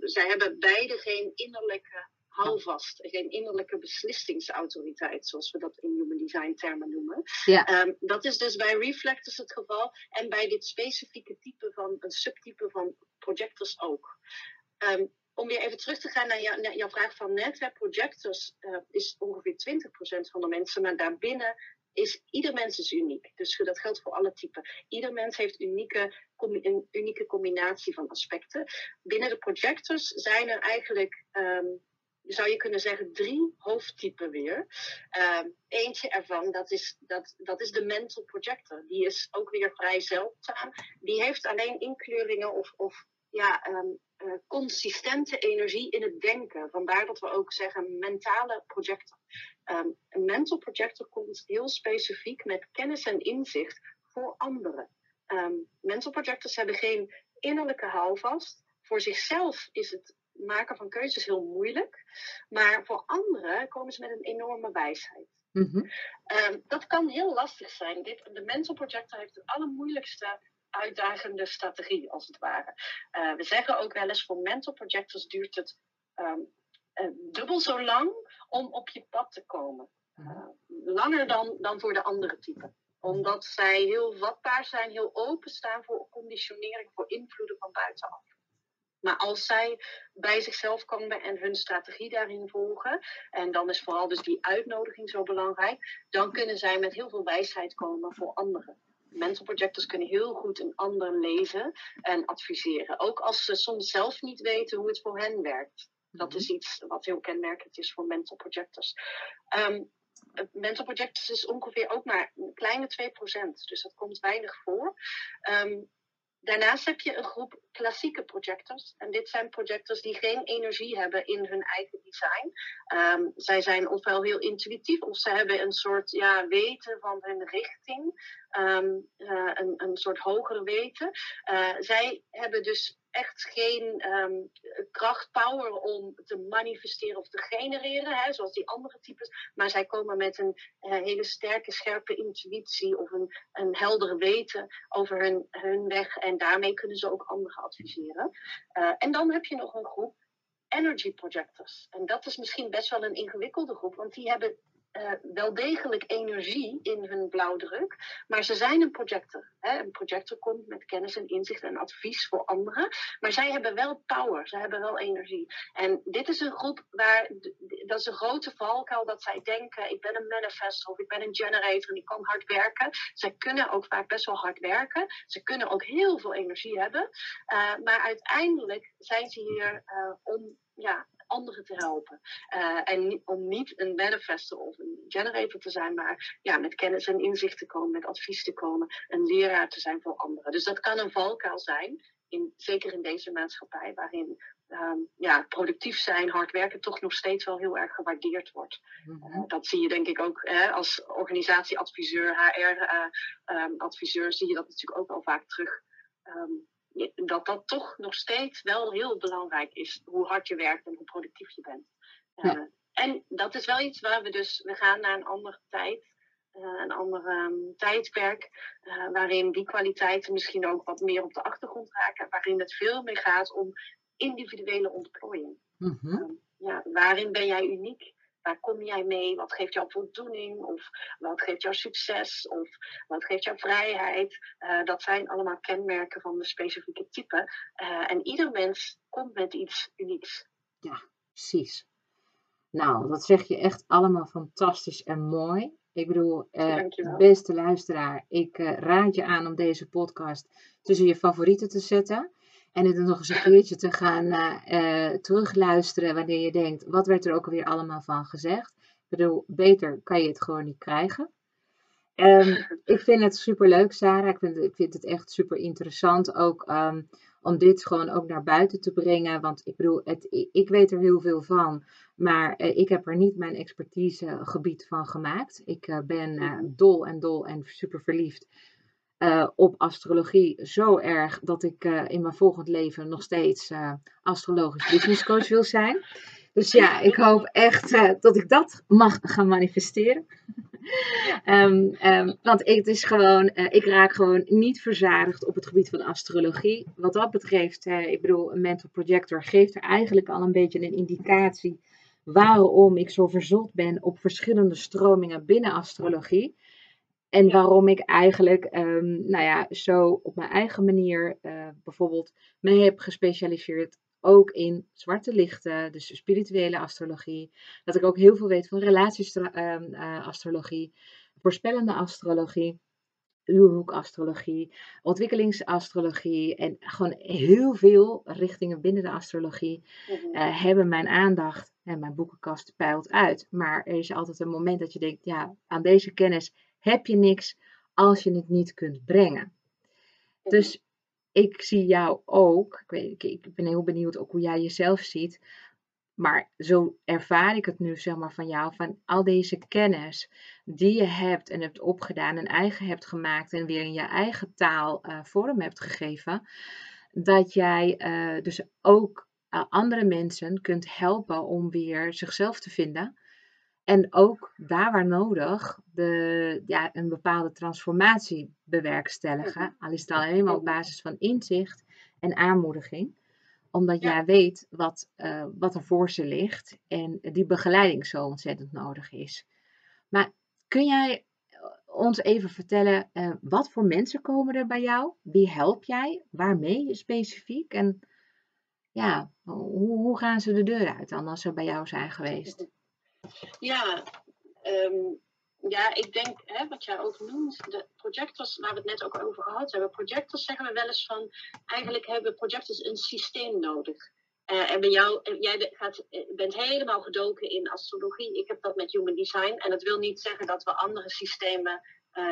zij hebben beide geen innerlijke houvast, geen innerlijke beslissingsautoriteit, zoals we dat in human design termen noemen. Ja. Um, dat is dus bij reflectors het geval en bij dit specifieke type van een subtype van projectors ook. Um, om weer even terug te gaan naar, jou, naar jouw vraag van net, hè, projectors uh, is ongeveer 20% van de mensen, maar daarbinnen is ieder mens is uniek. Dus dat geldt voor alle typen. Ieder mens heeft unieke, een unieke combinatie van aspecten. Binnen de projectors zijn er eigenlijk um, zou je kunnen zeggen, drie hoofdtypen weer. Uh, eentje ervan, dat is, dat, dat is de mental projector. Die is ook weer vrij zeldzaam. Die heeft alleen inkleuringen of, of ja, um, uh, consistente energie in het denken. Vandaar dat we ook zeggen mentale projector. Um, een mental projector komt heel specifiek met kennis en inzicht voor anderen. Mental projectors hebben geen innerlijke houvast. Voor zichzelf is het maken van keuzes heel moeilijk. Maar voor anderen komen ze met een enorme wijsheid. Mm dat kan heel lastig zijn. Dit, de Mental Projector heeft de allermoeilijkste uitdagende strategie, als het ware. Uh, we zeggen ook wel eens, voor mental projectors duurt het um, uh, dubbel zo lang om op je pad te komen. Uh, langer dan, dan voor de andere typen omdat zij heel vatbaar zijn, heel openstaan voor conditionering, voor invloeden van buitenaf. Maar als zij bij zichzelf komen en hun strategie daarin volgen, en dan is vooral dus die uitnodiging zo belangrijk, dan kunnen zij met heel veel wijsheid komen voor anderen. Mental projectors kunnen heel goed een ander lezen en adviseren. Ook als ze soms zelf niet weten hoe het voor hen werkt. Dat mhm. is iets wat heel kenmerkend is voor mental projectors. Um, mental projectors is ongeveer ook maar een kleine 2%, dus dat komt weinig voor. Um, Daarnaast heb je een groep klassieke projectors. En dit zijn projectors die geen energie hebben in hun eigen design. Um, zij zijn ofwel heel intuïtief of ze hebben een soort ja, weten van hun richting. Um, uh, een, een soort hogere weten. Uh, zij hebben dus echt geen um, kracht, power om te manifesteren of te genereren, hè, zoals die andere types. Maar zij komen met een uh, hele sterke, scherpe intuïtie of een, een heldere weten over hun, hun weg. En daarmee kunnen ze ook anderen adviseren. Uh, en dan heb je nog een groep energy projectors. En dat is misschien best wel een ingewikkelde groep, want die hebben uh, wel degelijk energie in hun blauwdruk, maar ze zijn een projector. Hè? Een projector komt met kennis en inzicht en advies voor anderen, maar zij hebben wel power, ze hebben wel energie. En dit is een groep waar, dat is een grote valkuil dat zij denken, ik ben een manifestor of ik ben een generator en ik kan hard werken. Zij kunnen ook vaak best wel hard werken, ze kunnen ook heel veel energie hebben, uh, maar uiteindelijk zijn ze hier uh, om ja, anderen te helpen. Uh, en om niet een manifester of een generator te zijn, maar ja, met kennis en inzicht te komen, met advies te komen, een leraar te zijn voor anderen. Dus dat kan een valkuil zijn, in, zeker in deze maatschappij, waarin um, ja, productief zijn, hard werken toch nog steeds wel heel erg gewaardeerd wordt. Uh, dat zie je denk ik ook hè, als organisatieadviseur, HR-adviseur, uh, um, zie je dat natuurlijk ook al vaak terug. Um, dat dat toch nog steeds wel heel belangrijk is. Hoe hard je werkt en hoe productief je bent. Ja. En dat is wel iets waar we dus, we gaan naar een andere tijd. een ander um, tijdperk, waarin die kwaliteiten misschien ook wat meer op de achtergrond raken, waarin het veel meer gaat om individuele ontplooiing. Mm ja, waarin ben jij uniek? Waar kom jij mee? Wat geeft jou voldoening? Of wat geeft jou succes? Of wat geeft jou vrijheid? Uh, dat zijn allemaal kenmerken van de specifieke type. Uh, en ieder mens komt met iets unieks. Ja, precies. Nou, dat zeg je echt allemaal fantastisch en mooi. Ik bedoel, uh, beste luisteraar, ik raad je aan om deze podcast tussen je favorieten te zetten. En het nog eens een keertje te gaan uh, terugluisteren wanneer je denkt, wat werd er ook alweer allemaal van gezegd? Ik bedoel, beter kan je het gewoon niet krijgen. Um, ik vind het super leuk, Sarah. Ik vind, ik vind het echt super interessant ook um, om dit gewoon ook naar buiten te brengen. Want ik bedoel, het, ik weet er heel veel van, maar uh, ik heb er niet mijn expertisegebied van gemaakt. Ik uh, ben uh, dol en dol en super verliefd uh, op astrologie zo erg dat ik uh, in mijn volgend leven nog steeds uh, astrologisch business coach wil zijn. Dus ja, ik hoop echt dat ik dat mag gaan manifesteren. um, um, want ik, is gewoon, ik raak gewoon niet verzadigd op het gebied van astrologie. Wat dat betreft, ik bedoel, een mental projector geeft er eigenlijk al een beetje een indicatie waarom ik zo verzot ben op verschillende stromingen binnen astrologie. En waarom ik eigenlijk, um, nou ja, zo op mijn eigen manier uh, bijvoorbeeld me heb gespecialiseerd ook in zwarte lichten, dus spirituele astrologie. Dat ik ook heel veel weet van relatieastrologie, ehm, uh, voorspellende astrologie, uurhoekastrologie, ontwikkelingsastrologie en gewoon heel veel richtingen binnen de astrologie uh, hebben mijn aandacht en mijn boekenkast peilt uit. Maar er is altijd een moment dat je denkt, ja, aan deze kennis heb je niks als je het niet kunt brengen. Dus ik zie jou ook, ik, weet, ik ben heel benieuwd ook hoe jij jezelf ziet, maar zo ervaar ik het nu zeg maar van jou, van al deze kennis die je hebt en hebt opgedaan en eigen hebt gemaakt en weer in je eigen taal uh, vorm hebt gegeven, dat jij uh, dus ook uh, andere mensen kunt helpen om weer zichzelf te vinden en ook daar waar nodig de, ja, een bepaalde transformatie bewerkstelligen. Al is het alleen maar op basis van inzicht en aanmoediging. Omdat jij weet wat, uh, wat er voor ze ligt en die begeleiding zo ontzettend nodig is. Maar kun jij ons even vertellen, uh, wat voor mensen komen er bij jou? Wie help jij? Waarmee specifiek? En ja, hoe, hoe gaan ze de deur uit dan als ze bij jou zijn geweest? Ja, um, ja, ik denk, hè, wat jij ook noemt, de projectors, waar we het net ook over gehad hebben, projectors zeggen we wel eens van, eigenlijk hebben projectors een systeem nodig. Uh, en bij jou, jij gaat, eh, bent helemaal gedoken in astrologie. Ik heb dat met human design. En dat wil niet zeggen dat we andere systemen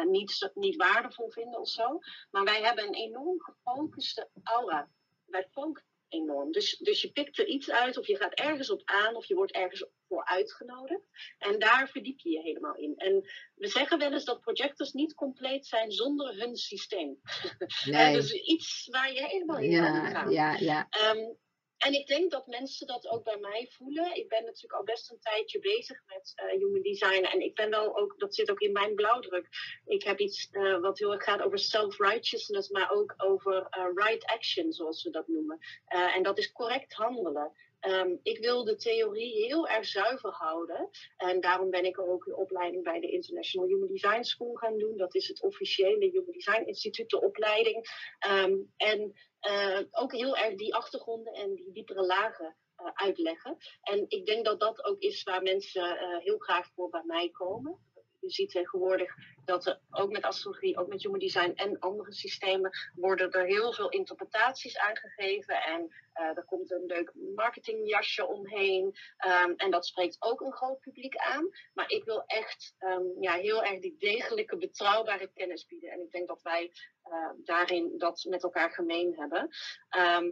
niet, niet waardevol vinden of zo. Maar wij hebben een enorm gefocuste aura. Wij focussen enorm. Dus, dus je pikt er iets uit of je gaat ergens op aan of je wordt ergens voor uitgenodigd. En daar verdiep je je helemaal in. En we zeggen wel eens dat projectors niet compleet zijn zonder hun systeem. Nee. dus iets waar je helemaal in ja, kan gaan. Ja, ja. Um, en ik denk dat mensen dat ook bij mij voelen. Ik ben natuurlijk al best een tijdje bezig met uh, human design. En ik ben wel ook, dat zit ook in mijn blauwdruk. Ik heb iets uh, wat heel erg gaat over self-righteousness, maar ook over uh, right action, zoals we dat noemen. en dat is correct handelen. Um, ik wil de theorie heel erg zuiver houden. En daarom ben ik ook een opleiding bij de International Human Design School gaan doen. Dat is het officiële Human Design Instituut, de opleiding. Um, en ook heel erg die achtergronden en die diepere lagen uh, uitleggen. En ik denk dat dat ook is waar mensen uh, heel graag voor bij mij komen. Je ziet tegenwoordig dat er ook met astrologie, ook met human design en andere systemen worden er heel veel interpretaties aangegeven. En uh, er komt een leuk marketingjasje omheen. Um, en dat spreekt ook een groot publiek aan. Maar ik wil echt um, ja, heel erg die degelijke, betrouwbare kennis bieden. En ik denk dat wij uh, daarin dat met elkaar gemeen hebben.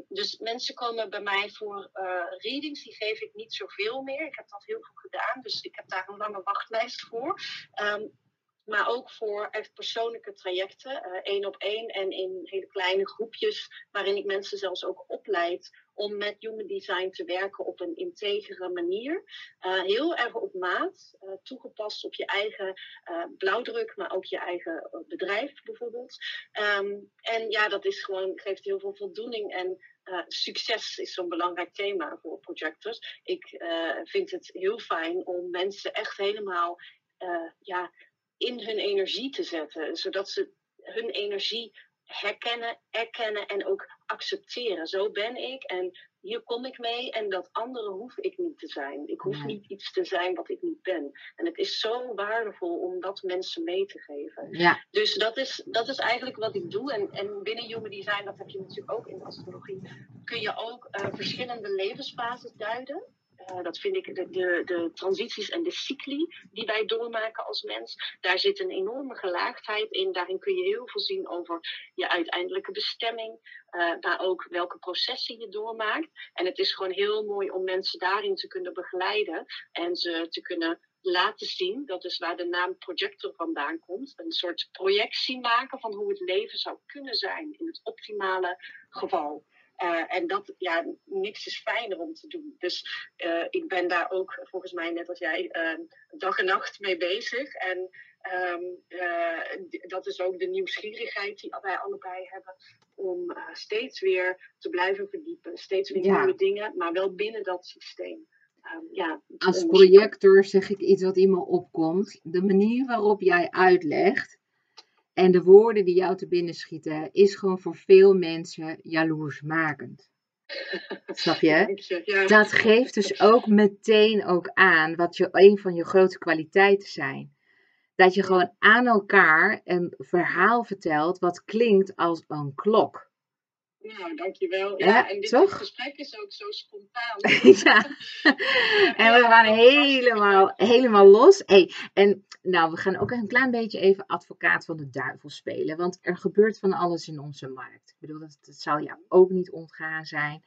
Dus mensen komen bij mij voor uh, readings. Die geef ik niet zoveel meer. Ik heb dat heel veel gedaan. Dus ik heb daar een lange wachtlijst voor. Maar ook voor echt persoonlijke trajecten, uh, één op één en in hele kleine groepjes, waarin ik mensen zelfs ook opleid om met human design te werken op een integere manier. Uh, heel erg op maat, uh, toegepast op je eigen blauwdruk, maar ook je eigen bedrijf bijvoorbeeld. Um, en ja, dat is gewoon, geeft heel veel voldoening en succes is zo'n belangrijk thema voor projectors. Ik vind het heel fijn om mensen echt helemaal ja, in hun energie te zetten, zodat ze hun energie herkennen, erkennen en ook accepteren. Zo ben ik en hier kom ik mee en dat andere hoef ik niet te zijn. Ik hoef niet iets te zijn wat ik niet ben. En het is zo waardevol om dat mensen mee te geven. Ja. Dus dat is, dat is eigenlijk wat ik doe. En, en binnen Human Design, dat heb je natuurlijk ook in de astrologie, kun je ook uh, verschillende levensfases duiden. Uh, dat vind ik de, de, de, transities en de cycli die wij doormaken als mens. Daar zit een enorme gelaagdheid in. Daarin kun je heel veel zien over je uiteindelijke bestemming. Uh, maar ook welke processen je doormaakt. En het is gewoon heel mooi om mensen daarin te kunnen begeleiden. En ze te kunnen laten zien. Dat is waar de naam projector vandaan komt. Een soort projectie maken van hoe het leven zou kunnen zijn in het optimale geval. Uh, en dat, ja, niks is fijner om te doen. Dus uh, ik ben daar ook, volgens mij net als jij, uh, dag en nacht mee bezig. En um, dat is ook de nieuwsgierigheid die wij allebei hebben. Om steeds weer te blijven verdiepen. Steeds weer ja. nieuwe dingen, maar wel binnen dat systeem. Um, ja, Als projector zeg ik iets wat in me opkomt. De manier waarop jij uitlegt en de woorden die jou te binnen schieten, is gewoon voor veel mensen jaloersmakend. Snap je? Dat geeft dus ook meteen ook aan wat je, een van je grote kwaliteiten zijn. Dat je gewoon aan elkaar een verhaal vertelt wat klinkt als een klok. Nou, dankjewel. Ja, ja en dit toch? gesprek is ook zo spontaan. ja. En we gaan helemaal, helemaal los. Hey, en nou, we gaan ook een klein beetje even advocaat van de duivel spelen. Want er gebeurt van alles in onze markt. Ik bedoel, dat, dat zal jou ook niet ontgaan zijn.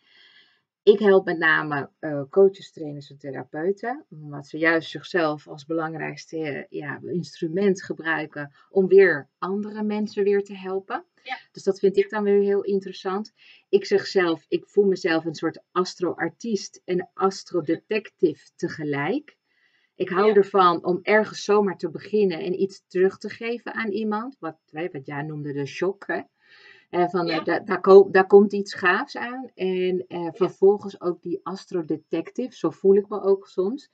Ik help met name uh, coaches, trainers en therapeuten. Omdat ze juist zichzelf als belangrijkste ja, instrument gebruiken om weer andere mensen weer te helpen. Ja. Dus dat vind ik dan weer heel interessant. Ik zeg zelf, ik voel mezelf een soort astro-artiest en astro-detective tegelijk. Ik hou ja. ervan om ergens zomaar te beginnen en iets terug te geven aan iemand. Wat, wat jij noemde de shock. Hè? Uh, van, ja. da, daar, ko daar, komt iets gaafs aan. En uh, vervolgens ook die astro-detective, zo voel ik me ook soms.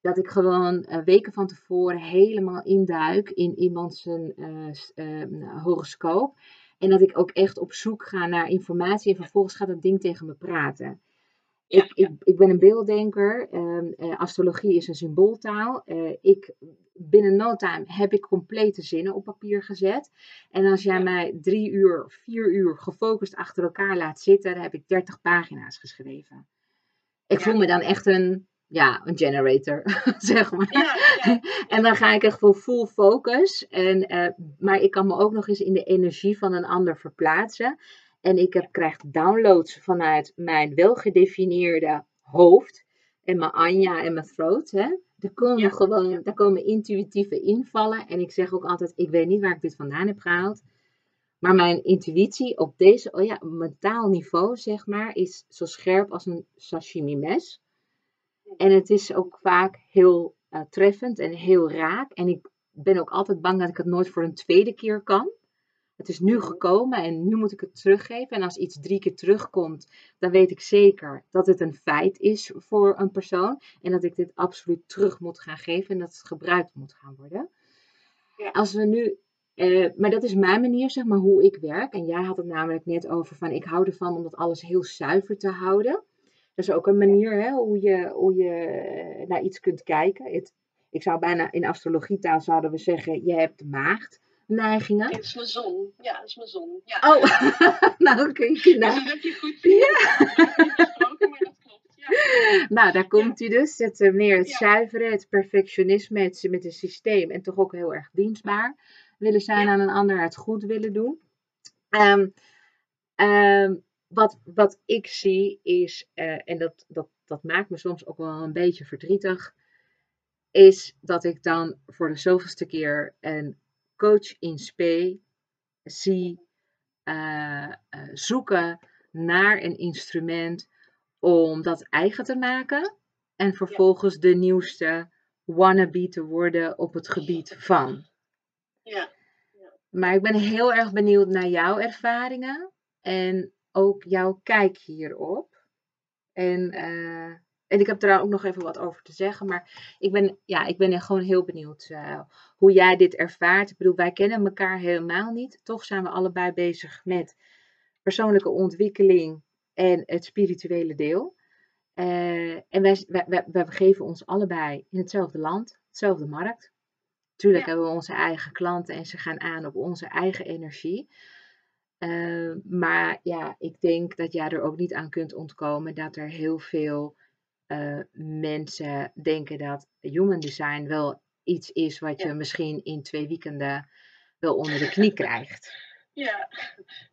Dat ik gewoon uh, weken van tevoren helemaal induik in iemands horoscoop. En dat ik ook echt op zoek ga naar informatie. En vervolgens gaat dat ding tegen me praten. Ja, ik, ik, ik, ben een beelddenker. Uh, astrologie is een symbooltaal. Uh, ik, binnen no time heb ik complete zinnen op papier gezet. En als jij ja. mij drie uur, vier uur gefocust achter elkaar laat zitten, dan heb ik dertig pagina's geschreven. Ik voel me dan echt een, ja, een generator, zeg maar. en dan ga ik echt voor full focus. En, uh, maar ik kan me ook nog eens in de energie van een ander verplaatsen. En ik heb, krijg downloads vanuit mijn welgedefinieerde hoofd. En mijn Anja en mijn throat. Hè. Daar komen ja. gewoon, daar komen intuïtieve invallen. En ik zeg ook altijd, ik weet niet waar ik dit vandaan heb gehaald. Maar mijn intuïtie op deze, oh ja, mentaal niveau, zeg maar, is zo scherp als een sashimi mes. En het is ook vaak heel uh, treffend en heel raak. En ik ben ook altijd bang dat ik het nooit voor een tweede keer kan. Het is nu gekomen en nu moet ik het teruggeven. En als iets drie keer terugkomt, dan weet ik zeker dat het een feit is voor een persoon. En dat ik dit absoluut terug moet gaan geven en dat het gebruikt moet gaan worden. Ja. Als we nu, uh, maar dat is mijn manier, zeg maar, hoe ik werk. En jij had het namelijk net over van, ik hou ervan om dat alles heel zuiver te houden. Dat is ook een manier hè, hoe, je, hoe je naar iets kunt kijken. Het, ik zou bijna in astrologietaal zouden we zeggen, je hebt maagd neigingen? Het is mijn zon. Ja, dat is mijn zon. Ja. Oh, nou kun je nou. dat heb je goed ja. dat klopt. Ja. Nou, daar komt hij dus. Het uh, meer het zuiveren, het perfectionisme, het met een systeem en toch ook heel erg dienstbaar willen zijn aan een ander, het goed willen doen. Um, um, wat, wat ik zie is, uh, en dat, dat, dat maakt me soms ook wel een beetje verdrietig. is dat ik dan voor de zoveelste keer een coach in spe zie eh, eh, zoeken naar een instrument om dat eigen te maken en vervolgens de nieuwste wannabe te worden op het gebied van. Ja. Maar ik ben heel erg benieuwd naar jouw ervaringen en ook jouw kijk hierop. En, uh, en ik heb er ook nog even wat over te zeggen. Maar ik ben, ja, ik ben gewoon heel benieuwd uh, hoe jij dit ervaart. Ik bedoel, wij kennen elkaar helemaal niet. Toch zijn we allebei bezig met persoonlijke ontwikkeling en het spirituele deel. Uh, en wij, wij, wij, wij begeven ons allebei in hetzelfde land, hetzelfde markt. Tuurlijk hebben we onze eigen klanten en ze gaan aan op onze eigen energie. Uh, maar ja, ik denk dat jij er ook niet aan kunt ontkomen dat er heel veel uh, mensen denken dat human design wel iets is wat je misschien in twee weekenden wel onder de knie krijgt. Ja.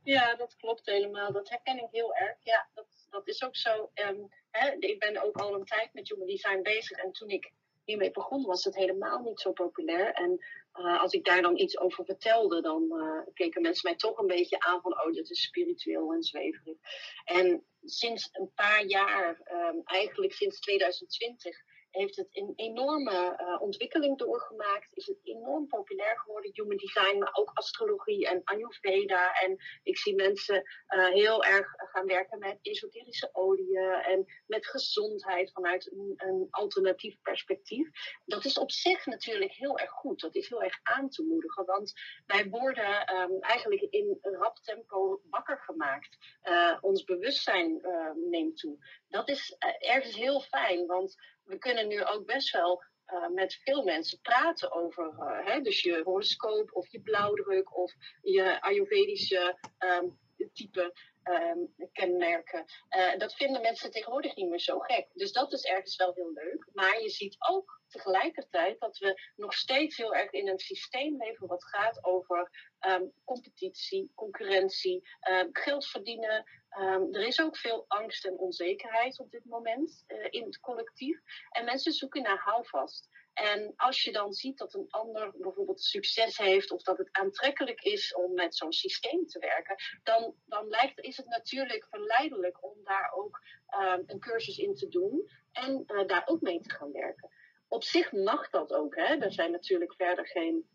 ja, dat klopt helemaal. Dat herken ik heel erg. Ja, dat, dat is ook zo. Um, hè, ik ben ook al een tijd met human design bezig en toen ik hiermee begon, was het helemaal niet zo populair. En uh, als ik daar dan iets over vertelde, dan uh, keken mensen mij toch een beetje aan van, oh, dit is spiritueel en zweverig. En sinds een paar jaar, um, eigenlijk sinds 2020, heeft het een enorme uh, ontwikkeling doorgemaakt. Is het enorm populair geworden, human design, maar ook astrologie en Ayurveda. En ik zie mensen uh, heel erg gaan werken met esoterische oliën en met gezondheid vanuit een, een, alternatief perspectief. Dat is op zich natuurlijk heel erg goed. Dat is heel erg aan te moedigen, want wij worden um, eigenlijk in rap tempo wakker gemaakt. Uh, ons bewustzijn neemt toe. Dat is ergens heel fijn, want we kunnen nu ook best wel uh, met veel mensen praten over uh, hè, dus je horoscoop of je blauwdruk of je Ayurvedische um, type um, kenmerken. Dat vinden mensen tegenwoordig niet meer zo gek. Dus dat is ergens wel heel leuk. Maar je ziet ook tegelijkertijd dat we nog steeds heel erg in een systeem leven wat gaat over um, competitie, concurrentie, geld verdienen. Um, er is ook veel angst en onzekerheid op dit moment uh, in het collectief. En mensen zoeken naar houvast. En als je dan ziet dat een ander bijvoorbeeld succes heeft of dat het aantrekkelijk is om met zo'n systeem te werken, dan, dan lijkt, is het natuurlijk verleidelijk om daar ook um, een cursus in te doen en uh, daar ook mee te gaan werken. Op zich mag dat ook. Hè? Er zijn natuurlijk verder geen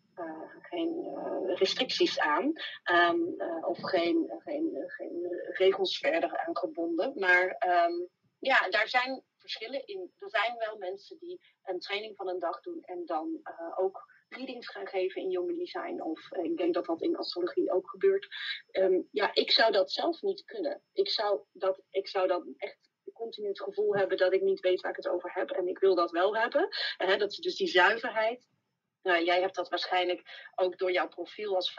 geen uh, restricties aan. Um, uh, of geen, geen, geen regels verder aangebonden. Maar um, ja, daar zijn verschillen in. Er zijn wel mensen die een training van een dag doen en dan ook readings gaan geven in human design. Of ik denk dat dat in astrologie ook gebeurt. Um, ja, ik zou dat zelf niet kunnen. Ik zou dat, ik zou dat echt continu het gevoel hebben dat ik niet weet waar ik het over heb. En ik wil dat wel hebben. Dat is dus die zuiverheid. Nou, jij hebt dat waarschijnlijk ook door jouw profiel als 5-1.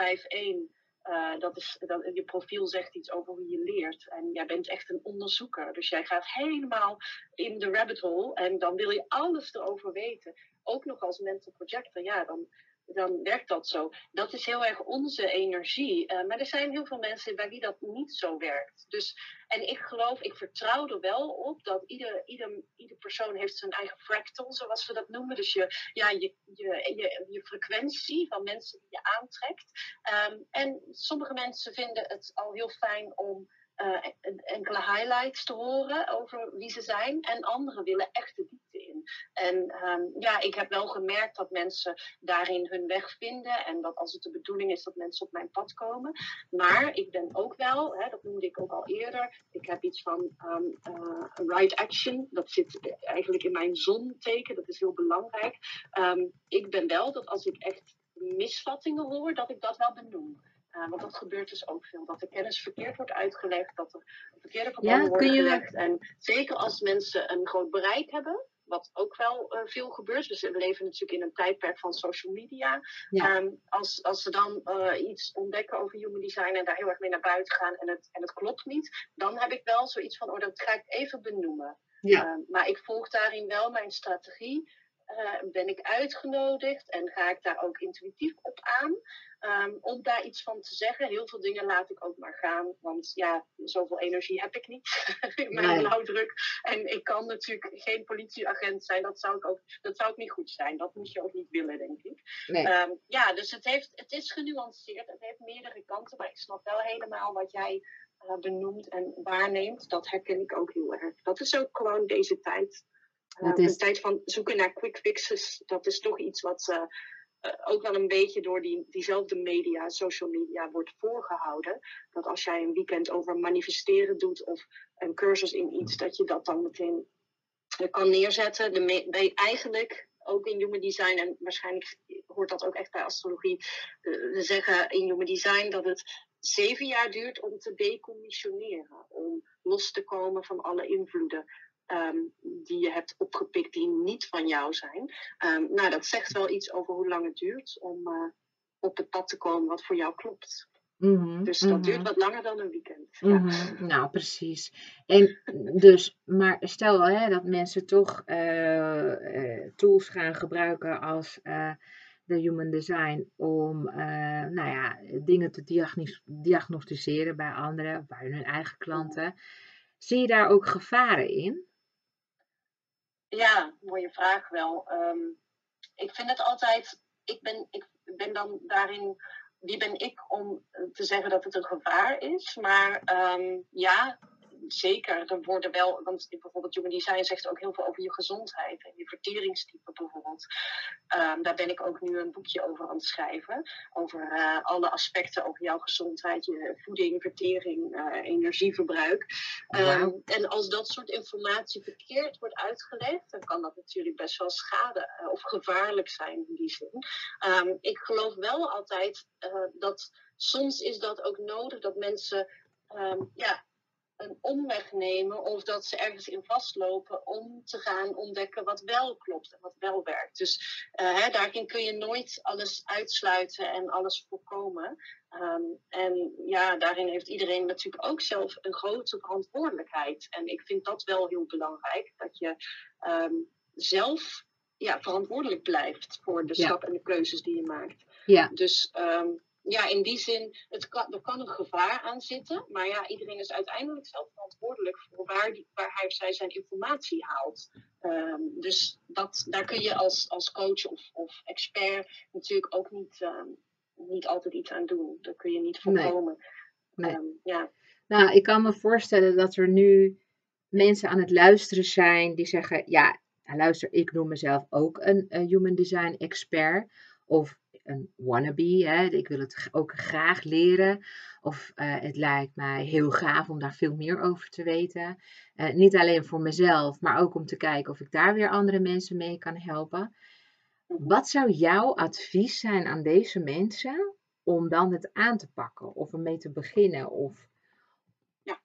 Uh, dat is, dat, je profiel zegt iets over hoe je leert. En jij bent echt een onderzoeker. Dus jij gaat helemaal in de rabbit hole. En dan wil je alles erover weten. Ook nog als mental projector. Ja, dan, dan werkt dat zo. Dat is heel erg onze energie. Uh, maar er zijn heel veel mensen bij wie dat niet zo werkt. Dus, en ik geloof, ik vertrouw er wel op dat ieder, ieder, ieder persoon heeft zijn eigen fractal, zoals we dat noemen. Dus je, ja, je, je, je, je frequentie van mensen die je aantrekt. Um, en sommige mensen vinden het al heel fijn om uh, enkele highlights te horen over wie ze zijn. En anderen willen echt de diepte in. En um, ja, ik heb wel gemerkt dat mensen daarin hun weg vinden. En dat als het de bedoeling is dat mensen op mijn pad komen. Maar ik ben ook wel, hè, dat noemde ik ook al eerder. Ik heb iets van um, uh, right action. Dat zit eigenlijk in mijn zonteken. Dat is heel belangrijk. Um, ik ben wel dat als ik echt misvattingen hoor, dat ik dat wel benoem. Uh, want dat gebeurt dus ook veel. Dat de kennis verkeerd wordt uitgelegd, dat er verkeerde verbanden ja, worden je... gelegd. En zeker als mensen een groot bereik hebben, wat ook wel uh, veel gebeurt. Dus we leven natuurlijk in een tijdperk van social media. Ja. Um, als, als ze dan uh, iets ontdekken over human design en daar heel erg mee naar buiten gaan en het, en het klopt niet, dan heb ik wel zoiets van, oh, dat ga ik even benoemen. Ja. Uh, maar ik volg daarin wel mijn strategie. Ben ik uitgenodigd en ga ik daar ook intuïtief op aan. Um, om daar iets van te zeggen. Heel veel dingen laat ik ook maar gaan. Want ja, zoveel energie heb ik niet. Mijn nee. blauwdruk. En ik kan natuurlijk geen politieagent zijn. Dat zou, ik ook, dat zou ook niet goed zijn. Dat moet je ook niet willen, denk ik. Nee. Um, ja, dus het, heeft, het is genuanceerd. Het heeft meerdere kanten. Maar ik snap wel helemaal wat jij uh, benoemt en waarneemt. Dat herken ik ook heel erg. Dat is ook gewoon deze tijd. Uh, is... De tijd van zoeken naar quick fixes. Dat is toch iets wat... Uh, uh, ook wel een beetje door die, diezelfde media, social media, wordt voorgehouden. Dat als jij een weekend over manifesteren doet of een cursus in iets, dat je dat dan meteen uh, kan neerzetten. De bij eigenlijk ook in human design, en waarschijnlijk hoort dat ook echt bij astrologie, uh, we zeggen in human design dat het zeven jaar duurt om te decommissioneren, om los te komen van alle invloeden. Um, die je hebt opgepikt die niet van jou zijn. Um, nou, dat zegt wel iets over hoe lang het duurt om uh, op het pad te komen wat voor jou klopt. Mm -hmm, dus dat mm -hmm. duurt wat langer dan een weekend. Mm -hmm. ja. Nou, precies. En dus, maar stel hè, dat mensen toch uh, uh, tools gaan gebruiken als de Human Design om nou ja, dingen te diagnos diagnosticeren bij anderen, bij hun eigen klanten. Zie je daar ook gevaren in? Ja, mooie vraag wel. Um, ik vind het altijd, ik ben, ik ben dan daarin, wie ben ik om te zeggen dat het een gevaar is? Maar um, ja, zeker, er worden wel, want bijvoorbeeld Human Design zegt ook heel veel over je gezondheid en je verteringstype bijvoorbeeld. Um, daar ben ik ook nu een boekje over aan het schrijven. Over uh, alle aspecten over jouw gezondheid, je voeding, vertering, uh, energieverbruik. Um, en als dat soort informatie verkeerd wordt uitgelegd, dan kan dat natuurlijk best wel schade uh, of gevaarlijk zijn in die zin. Um, ik geloof wel altijd dat soms is dat ook nodig dat mensen ja, een omweg nemen of dat ze ergens in vastlopen om te gaan ontdekken wat wel klopt en wat wel werkt. Dus uh, hè, daarin kun je nooit alles uitsluiten en alles voorkomen. Um, en ja, daarin heeft iedereen natuurlijk ook zelf een grote verantwoordelijkheid. En ik vind dat wel heel belangrijk, dat je um, zelf ja, verantwoordelijk blijft voor de ja. stap en de keuzes die je maakt. Ja. Dus um, ja, in die zin, het kan, er kan een gevaar aan zitten. Maar ja, iedereen is uiteindelijk zelf verantwoordelijk voor waar, die, waar hij of zij zijn informatie haalt. Um, dus dat, daar kun je als, als coach of, of expert natuurlijk ook niet, um, niet altijd iets aan doen. Daar kun je niet voorkomen. Nee. Nee. Um, ja. Nou, ik kan me voorstellen dat er nu mensen aan het luisteren zijn die zeggen: Ja, luister, ik noem mezelf ook een, een human design expert. Of een wannabe. Hè? Ik wil het ook graag leren. Of uh, het lijkt mij heel gaaf om daar veel meer over te weten. Uh, niet alleen voor mezelf, maar ook om te kijken of ik daar weer andere mensen mee kan helpen. Wat zou jouw advies zijn aan deze mensen om dan het aan te pakken of ermee te beginnen? Of... Ja.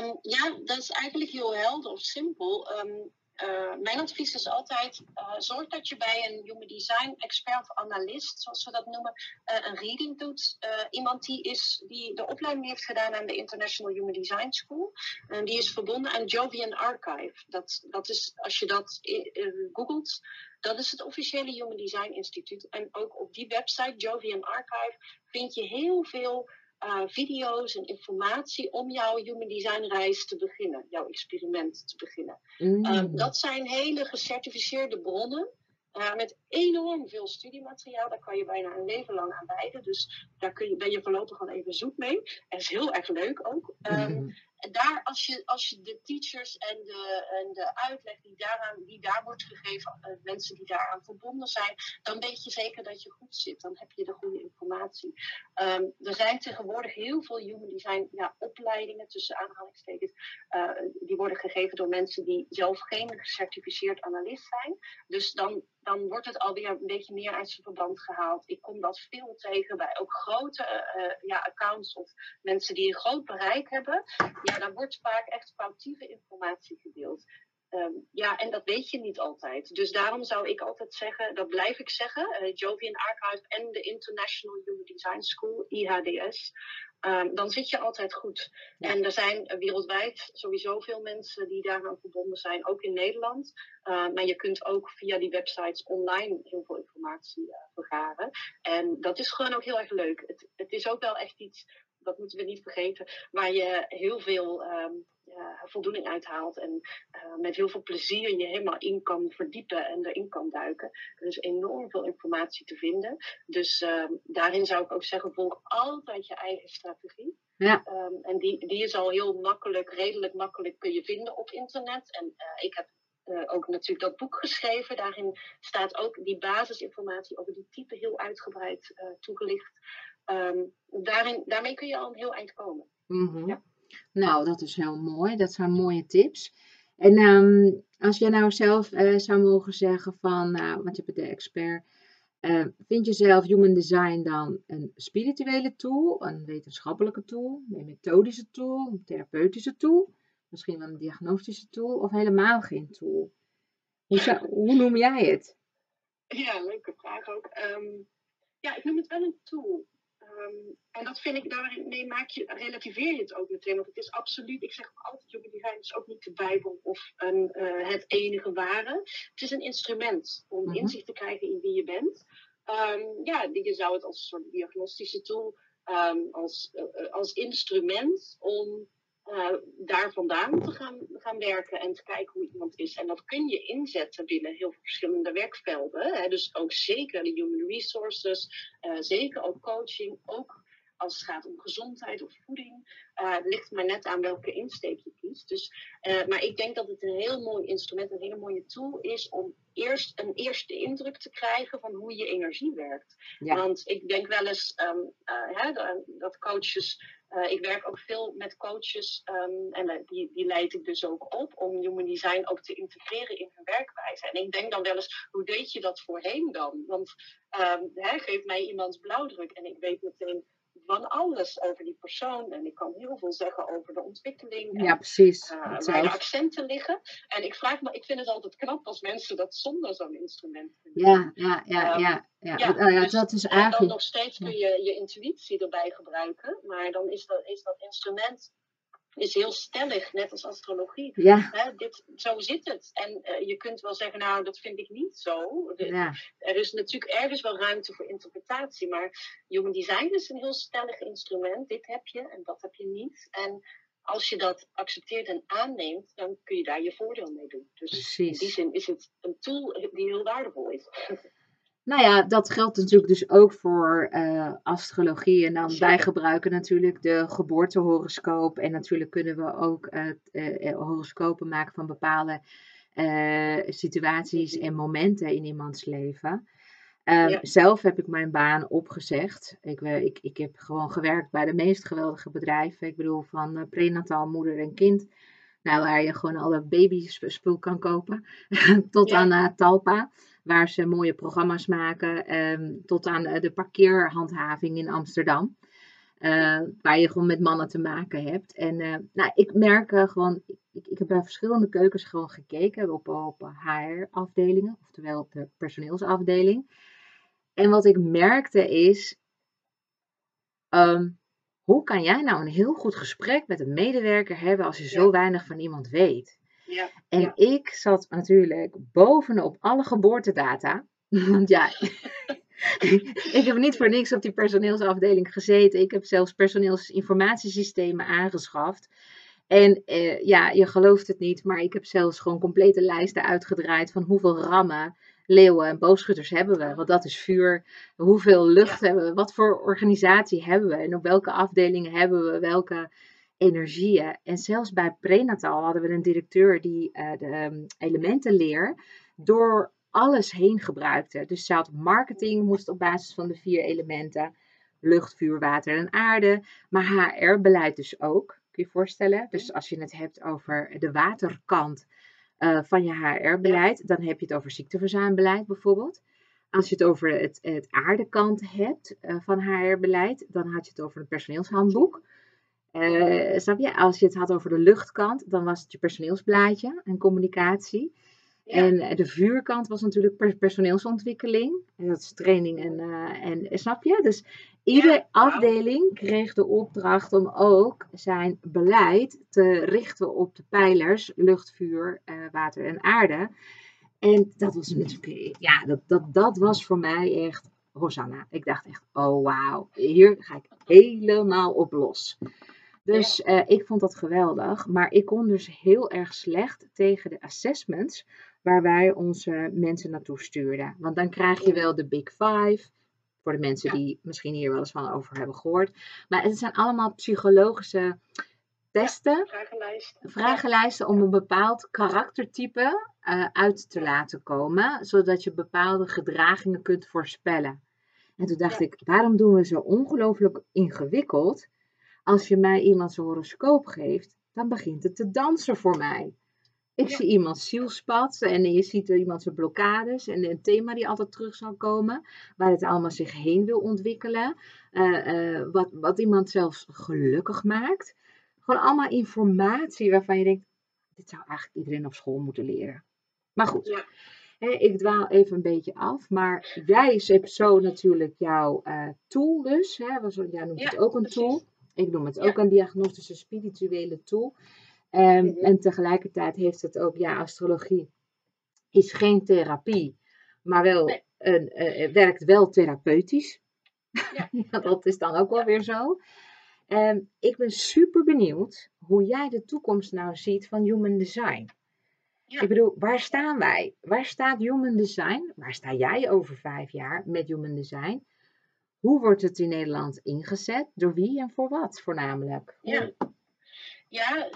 Um, ja, dat is eigenlijk heel helder of simpel. Um, uh, mijn advies is altijd: uh, zorg dat je bij een human design expert of analist, zoals we dat noemen, uh, een reading doet. iemand die, is, die de opleiding heeft gedaan aan de International Human Design School. En die is verbonden aan Jovian Archive. Dat, dat is, als je dat googelt, dat is het officiële Human Design Instituut. En ook op die website, Jovian Archive, vind je heel veel uh, video's en informatie om jouw human design reis te beginnen, jouw experiment te beginnen. Mm. Um, dat zijn hele gecertificeerde bronnen. Uh, met enorm veel studiemateriaal. Daar kan je bijna een leven lang aan wijden. Dus daar kun je, ben je voorlopig gewoon even zoek mee. En is heel erg leuk ook. Um, mm daar, als je, als je de teachers en de, en de uitleg die, daaraan, die daar wordt gegeven, uh, mensen die daaraan verbonden zijn, dan weet je zeker dat je goed zit. Dan heb je de goede informatie. Um, er zijn tegenwoordig heel veel human design ja, opleidingen, tussen aanhalingstekens, uh, die worden gegeven door mensen die zelf geen gecertificeerd analist zijn. Dus dan dan wordt het alweer een beetje meer uit zijn verband gehaald. Ik kom dat veel tegen bij ook grote uh, ja, accounts of mensen die een groot bereik hebben. Ja, daar wordt vaak echt foutieve informatie gedeeld. Ehm, ja, en dat weet je niet altijd. Dus daarom zou ik altijd zeggen, dat blijf ik zeggen, uh, Jovian Archive en de International Human Design School, IHDS, um, dan zit je altijd goed. En er zijn wereldwijd sowieso veel mensen die daaraan verbonden zijn, ook in Nederland. Uh, maar je kunt ook via die websites online heel veel informatie uh, vergaren. En dat is gewoon ook heel erg leuk. Het, het is ook wel echt iets, dat moeten we niet vergeten, waar je heel veel um, uh, voldoening uithaalt. En uh, met heel veel plezier je helemaal in kan verdiepen en erin kan duiken. Er is enorm veel informatie te vinden. Dus uh, daarin zou ik ook zeggen, volg altijd je eigen strategie. Ja. Um, en die, die is al heel makkelijk, redelijk makkelijk kun je vinden op internet. En uh, ik heb uh, ook natuurlijk dat boek geschreven. Daarin staat ook die basisinformatie over die type heel uitgebreid uh, toegelicht. Um, daarin, daarmee kun je al een heel eind komen. Mm -hmm. ja. Nou, dat is heel mooi. Dat zijn mooie tips. En um, als jij nou zelf uh, zou mogen zeggen van, uh, want je bent de expert, uh, vind je zelf Human Design dan een spirituele tool, een wetenschappelijke tool, een methodische tool, een therapeutische tool, misschien wel een diagnostische tool of helemaal geen tool? Hoe, zou, hoe noem jij het? Ja, leuke vraag ook. Um, ja, ik noem het wel een tool. Um, en dat vind ik, daarmee maak je, relativeer je het ook meteen. Want het is absoluut, ik zeg altijd, Human Design is ook niet de Bijbel of een, uh, het enige ware. Het is een instrument om mm-hmm. inzicht te krijgen in wie je bent. Um, ja, je zou het als een soort diagnostische tool, um, als, uh, als instrument om uh, daar vandaan te gaan, gaan werken en te kijken hoe iemand is. En dat kun je inzetten binnen heel veel verschillende werkvelden. Hè. Dus ook zeker de human resources, uh, zeker ook coaching, ook als het gaat om gezondheid of voeding. Uh, het ligt maar net aan welke insteek je kiest. Dus, uh, maar ik denk dat het een heel mooi instrument, een hele mooie tool is om eerst een eerste indruk te krijgen van hoe je energie werkt. Ja. Want ik denk wel eens um, uh, hè, dat coaches. Ik werk ook veel met coaches um, en die, die leid ik dus ook op om human design ook te integreren in hun werkwijze. En ik denk dan wel eens, hoe deed je dat voorheen dan? Want um, hè, geef mij iemands blauwdruk en ik weet meteen van alles over die persoon. En ik kan heel veel zeggen over de ontwikkeling. Ja, precies. Uh, waar de accenten liggen. En ik vraag me, ik vind het altijd knap als mensen dat zonder zo'n instrument doen. Ja, ja, ja, um, ja. ja. ja, ja dus, dat is eigenlijk... En dan nog steeds kun je je intuïtie erbij gebruiken. Maar dan is dat, is dat instrument is heel stellig, net als astrologie. Ja. Hè, dit, zo zit het. En uh, je kunt wel zeggen, nou, dat vind ik niet zo. De, ja. Er is natuurlijk ergens wel ruimte voor interpretatie, maar human design is een heel stellig instrument. Dit heb je en dat heb je niet. En als je dat accepteert en aanneemt, dan kun je daar je voordeel mee doen. Dus Precies. in die zin is het een tool die heel waardevol is. Nou ja, dat geldt natuurlijk dus ook voor uh, astrologie. En dan Zeker. wij gebruiken natuurlijk de geboortehoroscoop. En natuurlijk kunnen we ook uh, uh, horoscopen maken van bepaalde situaties en momenten in iemands leven. Ja. Zelf heb ik mijn baan opgezegd. Ik, ik, ik heb gewoon gewerkt bij de meest geweldige bedrijven. Ik bedoel, van prenataal, moeder en kind. Nou, waar je gewoon alle babyspul kan kopen. Tot ja. aan Talpa waar ze mooie programma's maken, um, tot aan de parkeerhandhaving in Amsterdam. Uh, waar je gewoon met mannen te maken hebt. En uh, nou, ik merk uh, gewoon, ik, ik heb bij verschillende keukens gewoon gekeken op, op HR-afdelingen, oftewel op de personeelsafdeling. En wat ik merkte is, um, hoe kan jij nou een heel goed gesprek met een medewerker hebben als je zo weinig van iemand weet? Ja, en ja. ik zat natuurlijk bovenop alle geboortedata. Want ja, ik heb niet voor niks op die personeelsafdeling gezeten. Ik heb zelfs personeelsinformatiesystemen aangeschaft. En uh, ja, je gelooft het niet, maar ik heb zelfs gewoon complete lijsten uitgedraaid van hoeveel rammen, leeuwen en boogschutters hebben we. Want dat is vuur. Hoeveel lucht ja. hebben we? Wat voor organisatie hebben we? En op welke afdelingen hebben we welke energieën. En zelfs bij prenatal hadden we een directeur die uh, de um, elementenleer door alles heen gebruikte. Dus ze had marketing, moest op basis van de vier elementen. Lucht, vuur, water en aarde. Maar HR-beleid dus ook, kun je je voorstellen. Dus als je het hebt over de waterkant uh, van je HR-beleid, dan heb je het over ziekteverzuimbeleid bijvoorbeeld. Als je het over het, het aardekant hebt uh, van HR-beleid, dan had je het over een personeelshandboek. Uh, snap je? Als je het had over de luchtkant, dan was het je personeelsblaadje en communicatie. En eh, de vuurkant was natuurlijk personeelsontwikkeling. En dat is training en, uh, en snap je? Dus iedere afdeling kreeg de opdracht om ook zijn beleid te richten op de pijlers lucht, vuur, uh, water en aarde. En dat was natuurlijk, ja, dat, dat, dat was voor mij echt Hosanna. Ik dacht echt, oh wauw, hier ga ik helemaal op los. Dus uh, ik vond dat geweldig. Maar ik kon dus heel erg slecht tegen de assessments waar wij onze mensen naartoe stuurden. Want dan krijg je wel de Big Five. Voor de mensen die misschien hier wel eens van over hebben gehoord. Maar het zijn allemaal psychologische testen. vragenlijsten. Vragenlijsten om een bepaald karaktertype uh, uit te laten komen. Zodat je bepaalde gedragingen kunt voorspellen. En toen dacht ik, waarom doen we zo ongelooflijk ingewikkeld? Als je mij iemand zijn horoscoop geeft, dan begint het te dansen voor mij. Ik zie iemand zielspad en je ziet iemand zijn blokkades en een thema die altijd terug zal komen, waar het allemaal zich heen wil ontwikkelen, uh, uh, wat, wat iemand zelfs gelukkig maakt. Gewoon allemaal informatie waarvan je denkt, dit zou eigenlijk iedereen op school moeten leren. Maar goed, ja. hè, ik dwaal even een beetje af, maar jij hebt zo natuurlijk jouw uh, tool dus, hè, jij noemt ja, het ook een precies. tool. Ik noem het ook een diagnostische spirituele tool. Um, En tegelijkertijd heeft het ook, ja, astrologie is geen therapie, maar wel nee. een, uh, werkt wel therapeutisch. Ja. dat is dan ook wel weer zo. Um, ik ben super benieuwd hoe jij de toekomst nou ziet van human design. Ja. Ik bedoel, waar staan wij? Waar staat human design? Waar sta jij over vijf jaar met human design? Hoe wordt het in Nederland ingezet? Door wie en voor wat voornamelijk? Ja. Ja,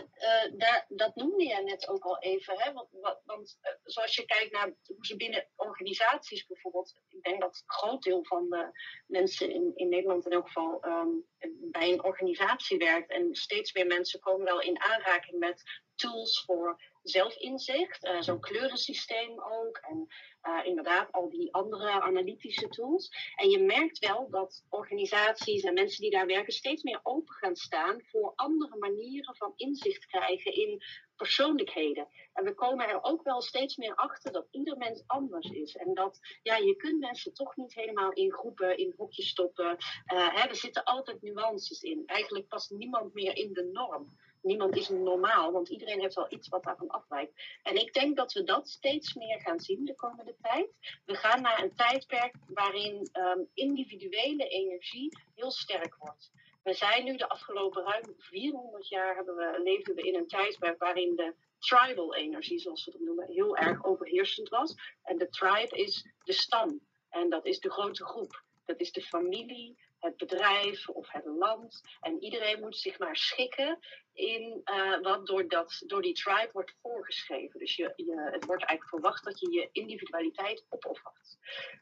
daar, dat noemde je net ook al even. Hè? Want, want uh, zoals je kijkt naar hoe ze binnen organisaties bijvoorbeeld. Ik denk dat een groot deel van de mensen in, in Nederland in elk geval um, bij een organisatie werkt. En steeds meer mensen komen wel in aanraking met tools voor zelfinzicht. Uh, Zo'n kleurensysteem ook. En uh, inderdaad al die andere analytische tools. En je merkt wel dat organisaties en mensen die daar werken steeds meer open gaan staan voor andere manieren van inzicht krijgen in persoonlijkheden. En we komen er ook wel steeds meer achter dat ieder mens anders is. En dat ja, je kunt mensen toch niet helemaal in groepen, in hokjes stoppen. Uh, hè, er zitten altijd nuances in. Eigenlijk past niemand meer in de norm niemand is normaal, want iedereen heeft wel iets wat daarvan afwijkt. En ik denk dat we dat steeds meer gaan zien de komende tijd. We gaan naar een tijdperk waarin um, individuele energie heel sterk wordt. We zijn nu de afgelopen ruim 400 jaar hebben we, leefden we in een tijdperk waarin de tribal energie, zoals we dat noemen, heel erg overheersend was. En de tribe is de stam. En dat is de grote groep. Dat is de familie, het bedrijf of het land. En iedereen moet zich maar schikken in uh, wat door, dat, door die tribe wordt voorgeschreven. Dus je, je, het wordt eigenlijk verwacht dat je je individualiteit opoffert.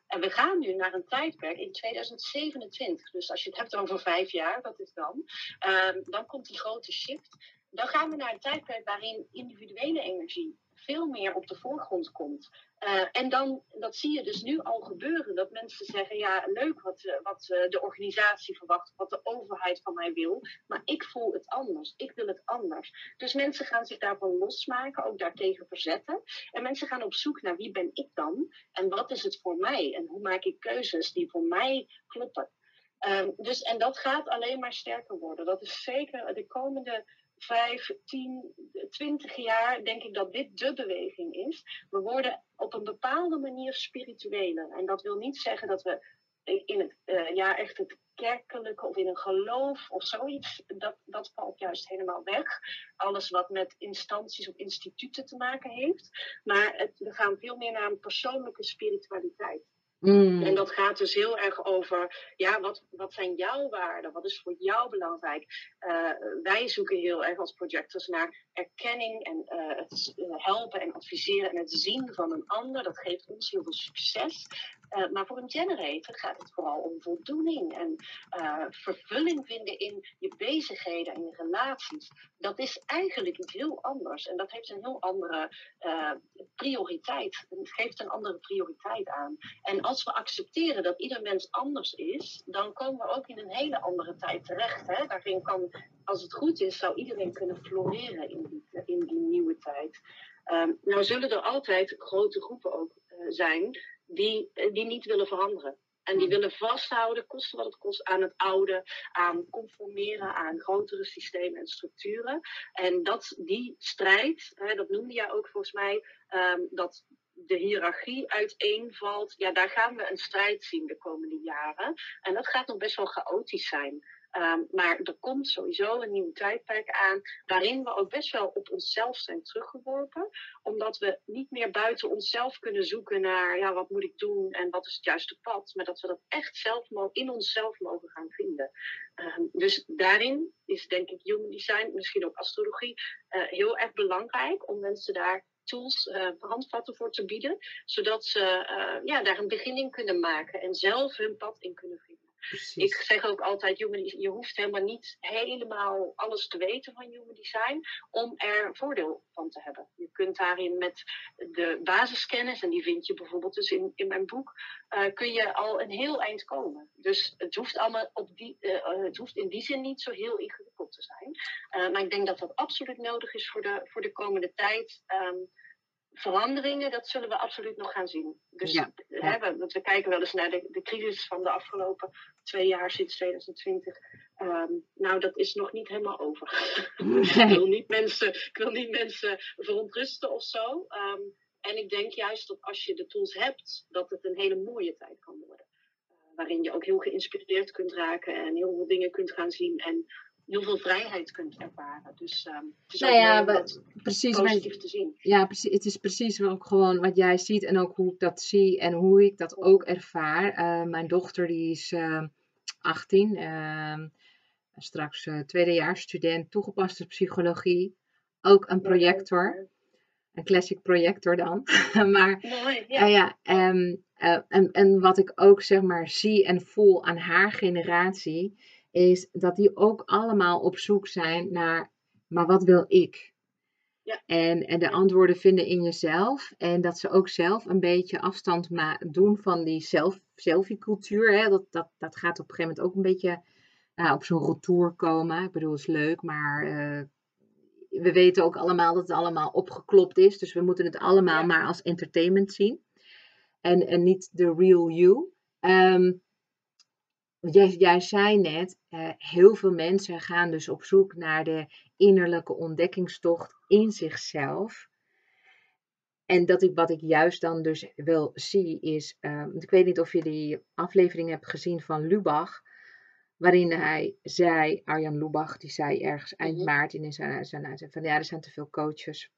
En we gaan nu naar een tijdperk in 2027. Dus als je het hebt over vijf jaar, wat is dan? Uh, dan komt die grote shift. Dan gaan we naar een tijdperk waarin individuele energie veel meer op de voorgrond komt. Uh, en dan, dat zie je dus nu al gebeuren, dat mensen zeggen, ja, leuk wat, uh, wat uh, de organisatie verwacht, wat de overheid van mij wil, maar ik voel het anders, ik wil het anders. Dus mensen gaan zich daarvan losmaken, ook daartegen verzetten. En mensen gaan op zoek naar wie ben ik dan en wat is het voor mij en hoe maak ik keuzes die voor mij kloppen. Um, dus, en dat gaat alleen maar sterker worden. Dat is zeker de komende vijf, tien, twintig jaar denk ik dat dit de beweging is. We worden op een bepaalde manier spiritueler. En dat wil niet zeggen dat we in het, uh, ja, echt het kerkelijke of in een geloof of zoiets, dat, dat valt juist helemaal weg. Alles wat met instanties of instituten te maken heeft. Maar we gaan veel meer naar een persoonlijke spiritualiteit. Mm. En dat gaat dus heel erg over, ja, wat, wat zijn jouw waarden? Wat is voor jou belangrijk? Uh, wij zoeken heel erg als projectors naar erkenning en uh, het helpen en adviseren en het zien van een ander. Dat geeft ons heel veel succes. Uh, maar voor een generator gaat het vooral om voldoening en uh, vervulling vinden in je bezigheden en je relaties. Dat is eigenlijk iets heel anders en dat heeft een heel andere uh, prioriteit. Het geeft een andere prioriteit aan. En als we accepteren dat ieder mens anders is, dan komen we ook in een hele andere tijd terecht. Hè? Daarin kan, als het goed is, zou iedereen kunnen floreren in die, in die nieuwe tijd. Um, nou zullen er altijd grote groepen ook zijn die, eh, die niet willen veranderen. En die hmm. willen vasthouden, koste wat het kost, aan het oude, aan conformeren, aan grotere systemen en structuren. En dat die strijd, hè, dat noemde jij ook volgens mij, um, dat de hiërarchie uiteenvalt. Ja, daar gaan we een strijd zien de komende jaren. En dat gaat nog best wel chaotisch zijn. Ehm, maar er komt sowieso een nieuw tijdperk aan, waarin we ook best wel op onszelf zijn teruggeworpen, omdat we niet meer buiten onszelf kunnen zoeken naar, ja, wat moet ik doen en wat is het juiste pad, maar dat we dat echt zelf in onszelf mogen gaan vinden. Ehm, dus daarin is denk ik human design, misschien ook astrologie, uh, heel erg belangrijk om mensen daar tools, uh, handvatten voor te bieden, zodat ze uh, ja, daar een begin in kunnen maken en zelf hun pad in kunnen vinden. Ik zeg ook altijd, human, je hoeft helemaal niet helemaal alles te weten van human design om er voordeel van te hebben. Je kunt daarin met de basiskennis, en die vind je bijvoorbeeld dus in, in mijn boek, uh, kun je al een heel eind komen. Dus het hoeft, allemaal op die, uh, het hoeft in die zin niet zo heel ingewikkeld te zijn. Uh, maar ik denk dat dat absoluut nodig is voor de, voor de komende tijd. Um, veranderingen, dat zullen we absoluut nog gaan zien. Dus ja, Hè, we, we, kijken wel eens naar de, de crisis van de afgelopen twee jaar sinds 2020. Um, ehm, nou, dat is nog niet helemaal over. ik, wil niet mensen, ik wil niet mensen verontrusten of zo. Um, en ik denk juist dat als je de tools hebt, dat het een hele mooie tijd kan worden. Uh, waarin je ook heel geïnspireerd kunt raken en heel veel dingen kunt gaan zien. En heel veel vrijheid kunt ervaren. Dus um, het is nou ja, precies, positief te zien. Ja, precies, het is precies ook gewoon wat jij ziet en ook hoe ik dat zie en hoe ik dat ook ervaar. Uh, mijn dochter die is uh, 18, uh, straks uh, tweedejaars student toegepaste psychologie. Ook een projector. Een classic projector dan. maar Mooi, ja. ja um, en, en wat ik ook zeg maar zie en voel aan haar generatie is dat die ook allemaal op zoek zijn naar, maar wat wil ik? Ja. En, en de antwoorden vinden in jezelf. En dat ze ook zelf een beetje afstand doen van die self, selfie-cultuur. Dat, dat, dat gaat op een gegeven moment ook een beetje uh, op zo'n retour komen. Ik bedoel, het is leuk, maar uh, we weten ook allemaal dat het allemaal opgeklopt is. Dus we moeten het allemaal maar als entertainment zien. En, en niet de real you. Um, Jij, jij zei net, uh, heel veel mensen gaan dus op zoek naar de innerlijke ontdekkingstocht in zichzelf. En dat ik, wat ik juist dan dus wel zie is, uh, ik weet niet of je die aflevering hebt gezien van Lubach, waarin hij zei, Arjan Lubach, die zei ergens eind mhm. maart in zijn, zijn, van ja, er zijn te veel coaches.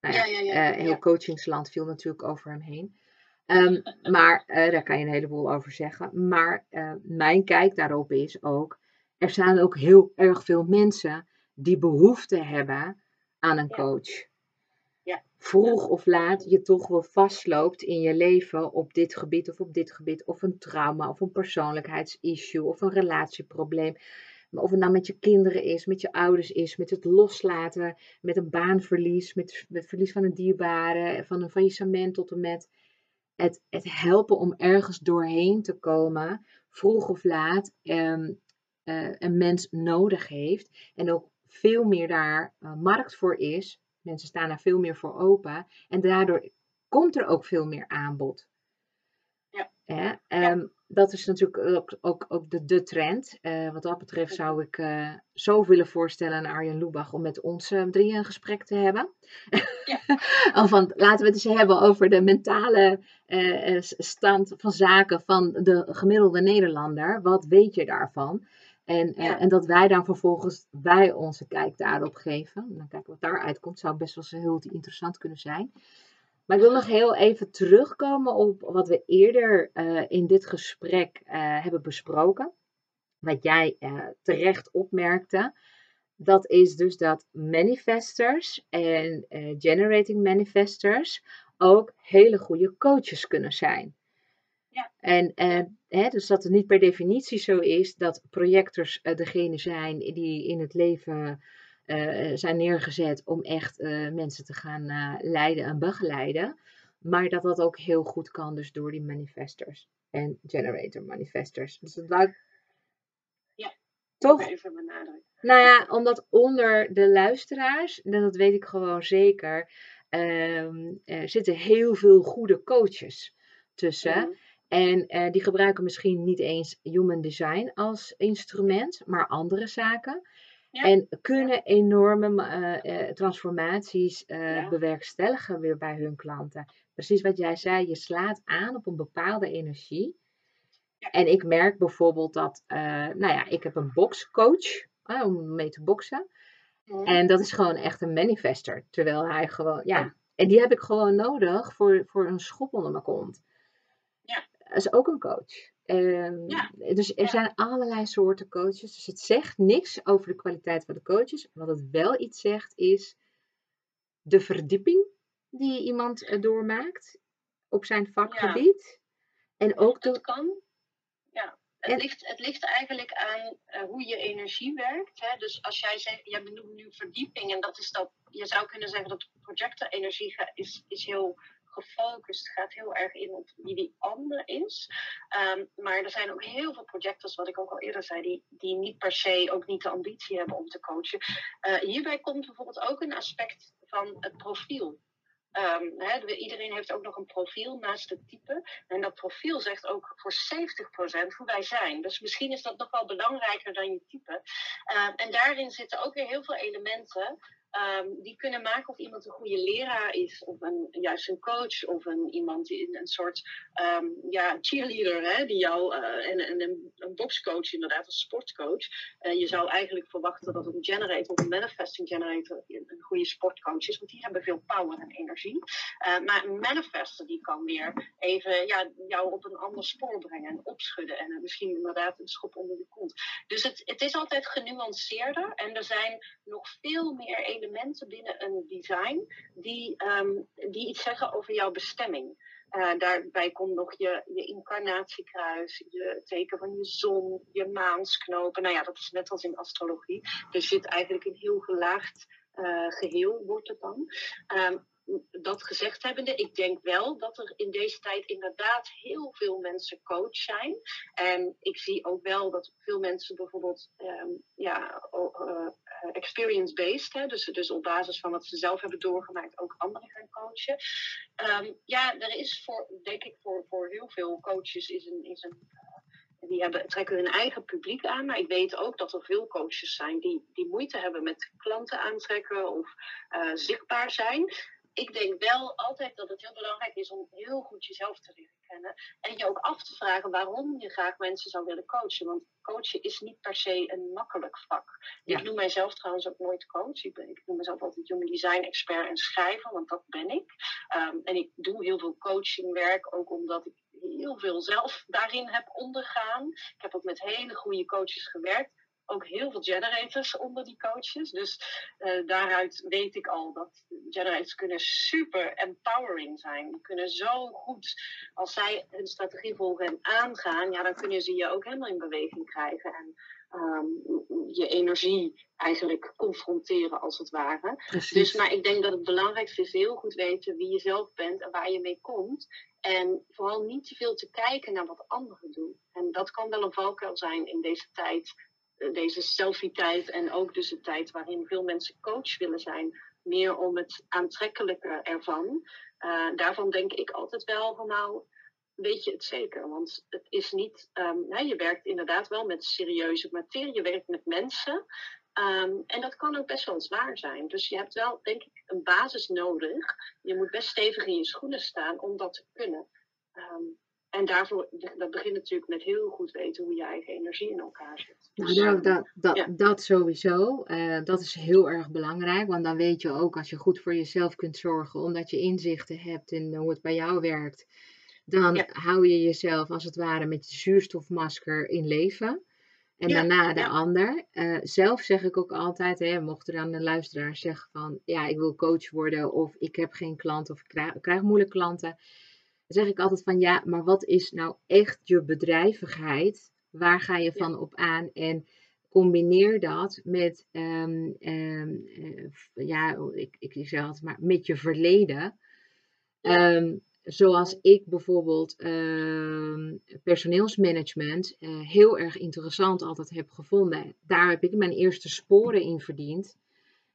Nou ja, ja, ja, ja uh, heel coachingsland viel natuurlijk over hem heen. Um, maar uh, daar kan je een heleboel over zeggen. Maar uh, mijn kijk daarop is ook, er zijn ook heel erg veel mensen die behoefte hebben aan een coach. Ja. Vroeg of laat je toch wel vastloopt in je leven op dit gebied of op dit gebied. Of een trauma of een persoonlijkheidsissue of een relatieprobleem. Of het nou met je kinderen is, met je ouders is, met het loslaten, met een baanverlies, met het verlies van een dierbare, van een faillissement tot en met het, het helpen om ergens doorheen te komen, vroeg of laat, um, uh, een mens nodig heeft. En ook veel meer daar uh, markt voor is. Mensen staan daar veel meer voor open. En daardoor komt er ook veel meer aanbod. Ja. Um, dat is natuurlijk ook, ook, ook de, de trend. Uh, wat dat betreft zou ik uh, zo willen voorstellen aan Arjen Lubach om met ons uh, drieën een gesprek te hebben. Ja. of van, laten we het eens hebben over de mentale stand van zaken van de gemiddelde Nederlander. Wat weet je daarvan? En, en dat wij dan vervolgens wij onze kijk daarop geven. Dan kijken wat daaruit komt. Zou best wel eens heel interessant kunnen zijn. Maar ik wil nog heel even terugkomen op wat we eerder uh, in dit gesprek uh, hebben besproken. Wat jij uh, terecht opmerkte. Dat is dus dat manifestors en generating manifestors ook hele goede coaches kunnen zijn. Ja. En eh, hè, dus dat het niet per definitie zo is dat projectors eh, degene zijn die in het leven eh, zijn neergezet om echt eh, mensen te gaan eh, leiden en begeleiden. Maar dat dat ook heel goed kan, dus door die manifestors en generator manifestors. Dus ik Ja. toch Even benadrukken. nou ja, omdat onder de luisteraars, en dat weet ik gewoon zeker, ehm, er zitten heel veel goede coaches tussen. Mhm. En eh, die gebruiken misschien niet eens human design als instrument, maar andere zaken. Ja. En kunnen enorme eh, eh, transformaties eh, Ja. bewerkstelligen weer bij hun klanten. Precies wat jij zei, je slaat aan op een bepaalde energie. Ja. En ik merk bijvoorbeeld dat, nou ja, ik heb een boxcoach om mee te boksen. Mhm. En dat is gewoon echt een manifester. Terwijl hij gewoon, ja. En die heb ik gewoon nodig voor, voor een schop onder mijn kont. Ja. Dat is ook een coach. Ehm, Ja. Dus er Ja. zijn allerlei soorten coaches. Dus het zegt niks over de kwaliteit van de coaches. Wat het wel iets zegt is de verdieping die iemand doormaakt op zijn vakgebied. En ook Het de, kan. Ja. Het, En- ligt, het ligt eigenlijk aan eh, hoe je energie werkt. Hè? Dus als jij zegt, jij benoemt nu verdieping en dat is dat, je zou kunnen zeggen dat projectorenergie is, is heel gefocust, gaat heel erg in op wie die ander is. Ehm, maar er zijn ook heel veel projectors, wat ik ook al eerder zei, die, die niet per se ook niet de ambitie hebben om te coachen. Eh, hierbij komt bijvoorbeeld ook een aspect van het profiel. Ehm, iedereen heeft ook nog een profiel naast het type. En dat profiel zegt ook voor 70% hoe wij zijn. Dus misschien is dat nog wel belangrijker dan je type. Ehm, en daarin zitten ook weer heel veel elementen. Ehm, die kunnen maken of iemand een goede leraar is, of een, juist een coach, of een, iemand die een soort ehm, ja, cheerleader, hè, die jou, eh, en, en een, boxcoach inderdaad, een sportcoach. Eh, je zou eigenlijk verwachten dat een generator of een manifesting generator een goede sportcoach is, want die hebben veel power en energie. Eh, maar een manifester die kan weer even ja, jou op een ander spoor brengen en opschudden en misschien inderdaad een schop onder de kont. Dus het, het is altijd genuanceerder en er zijn nog veel meer elementen binnen een design die, ehm, die iets zeggen over jouw bestemming. Eh, daarbij komt nog je, je incarnatiekruis, je teken van je zon, je maansknopen. Nou ja, dat is net als in astrologie. Er zit eigenlijk een heel gelaagd eh, geheel, wordt het dan. Ehm, dat gezegd hebbende, ik denk wel dat er in deze tijd inderdaad heel veel mensen coach zijn. En ik zie ook wel dat veel mensen bijvoorbeeld ehm, ja, eh, experience-based, hè, dus, dus op basis van wat ze zelf hebben doorgemaakt, ook anderen gaan coachen. Ehm, ja, er is voor, denk ik, voor, voor heel veel coaches is een, is een eh, die hebben, trekken hun eigen publiek aan. Maar ik weet ook dat er veel coaches zijn die, die moeite hebben met klanten aantrekken of eh, zichtbaar zijn. Ik denk wel altijd dat het heel belangrijk is om heel goed jezelf te leren kennen. En je ook af te vragen waarom je graag mensen zou willen coachen. Want coachen is niet per se een makkelijk vak. Ja. Ik noem mijzelf trouwens ook nooit coach. Ik, ben, ik noem mezelf altijd human design expert en schrijver, want dat ben ik. Ehm, en ik doe heel veel coachingwerk, ook omdat ik heel veel zelf daarin heb ondergaan. Ik heb ook met hele goede coaches gewerkt. Ook heel veel generators onder die coaches. Dus eh, daaruit weet ik al dat generators kunnen super empowering zijn. Die kunnen zo goed, als zij hun strategie volgen en aangaan, ja, dan kunnen ze je ook helemaal in beweging krijgen. En ehm, je energie eigenlijk confronteren, als het ware. precies. Dus, maar ik denk dat het belangrijkste is heel goed weten wie je zelf bent en waar je mee komt. En vooral niet te veel te kijken naar wat anderen doen. En dat kan wel een valkuil zijn in deze tijd, deze selfie-tijd. En ook dus de tijd waarin veel mensen coach willen zijn. Meer om het aantrekkelijke ervan. Eh, daarvan denk ik altijd wel van nou, weet je het zeker. Want het is niet, ehm, hè, je werkt inderdaad wel met serieuze materie. Je werkt met mensen. Ehm, en dat kan ook best wel zwaar zijn. Dus je hebt wel, denk ik, een basis nodig. Je moet best stevig in je schoenen staan om dat te kunnen. Ehm, en daarvoor, dat begint natuurlijk met heel goed weten hoe je eigen energie in elkaar zit. Nou, Dus, dat, ehm, dat, dat, ja. dat sowieso. Eh, dat is heel erg belangrijk. Want dan weet je ook als je goed voor jezelf kunt zorgen, omdat je inzichten hebt in hoe het bij jou werkt. Dan Ja. hou je jezelf als het ware met je zuurstofmasker in leven. En Ja, daarna de ja. ander. Eh, zelf zeg ik ook altijd, hè, mocht er dan de luisteraar zeggen van ja, ik wil coach worden of ik heb geen klant of ik krijg, ik krijg moeilijke klanten. Zeg ik altijd van ja, maar wat is nou echt je bedrijvigheid? Waar ga je van op aan? En combineer dat met, ehm, ehm, eh, ja, ik, ik, ik zeg altijd maar, met je verleden. Ehm, zoals ik bijvoorbeeld personeelsmanagement uh, heel erg interessant altijd heb gevonden. Daar heb ik mijn eerste sporen in verdiend.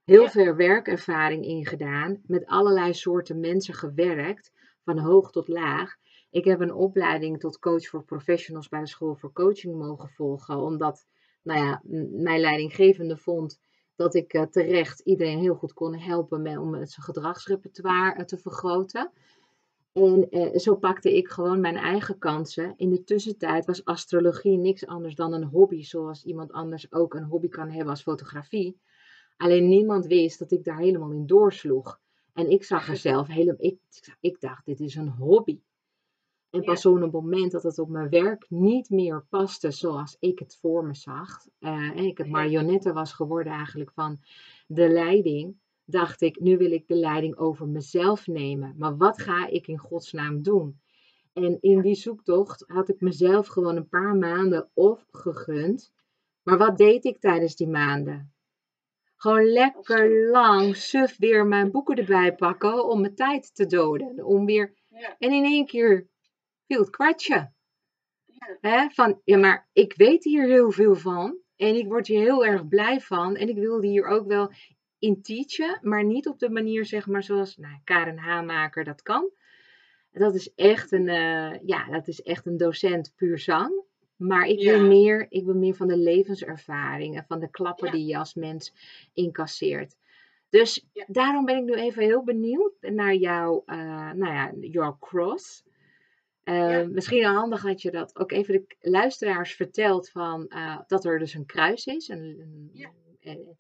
Heel veel werkervaring in gedaan. Met allerlei soorten mensen gewerkt. Van hoog tot laag. Ik heb een opleiding tot coach voor professionals bij de school voor coaching mogen volgen. Omdat nou ja, mijn leidinggevende vond dat ik uh, terecht iedereen heel goed kon helpen met, om zijn gedragsrepertoire uh, te vergroten. En zo pakte ik gewoon mijn eigen kansen. In de tussentijd was astrologie niks anders dan een hobby, zoals iemand anders ook een hobby kan hebben als fotografie. Alleen niemand wist dat ik daar helemaal in doorsloeg. En ik zag er zelf helemaal, ik, ik dacht, dit is een hobby. En pas op het moment dat het op mijn werk niet meer paste zoals ik het voor me zag. Uh, en ik het marionette was geworden eigenlijk van de leiding. Dacht ik, nu wil ik de leiding over mezelf nemen. Maar wat ga ik in godsnaam doen? En in die zoektocht had ik mezelf gewoon een paar maanden of gegund. Maar wat deed ik tijdens die maanden? Gewoon lekker lang suf weer mijn boeken erbij pakken om mijn tijd te doden. Om weer... En in één keer viel het kwartje. Ja. van, ja, maar ik weet hier heel veel van. En ik word hier heel erg blij van. En ik wilde hier ook wel in teachen. Maar niet op de manier, zeg maar, zoals nou, Karen Haamaker dat kan. Dat is echt een, uh, ja, dat is echt een docent puur zang. Maar ik, wil meer, ik wil meer van de levenservaring en van de klappen die je als mens incasseert. Dus daarom ben ik nu even heel benieuwd naar jouw, uh, nou ja, your cross. Uh, Misschien handig dat je dat ook even de luisteraars vertelt van uh, dat er dus een kruis is. En, ja. en,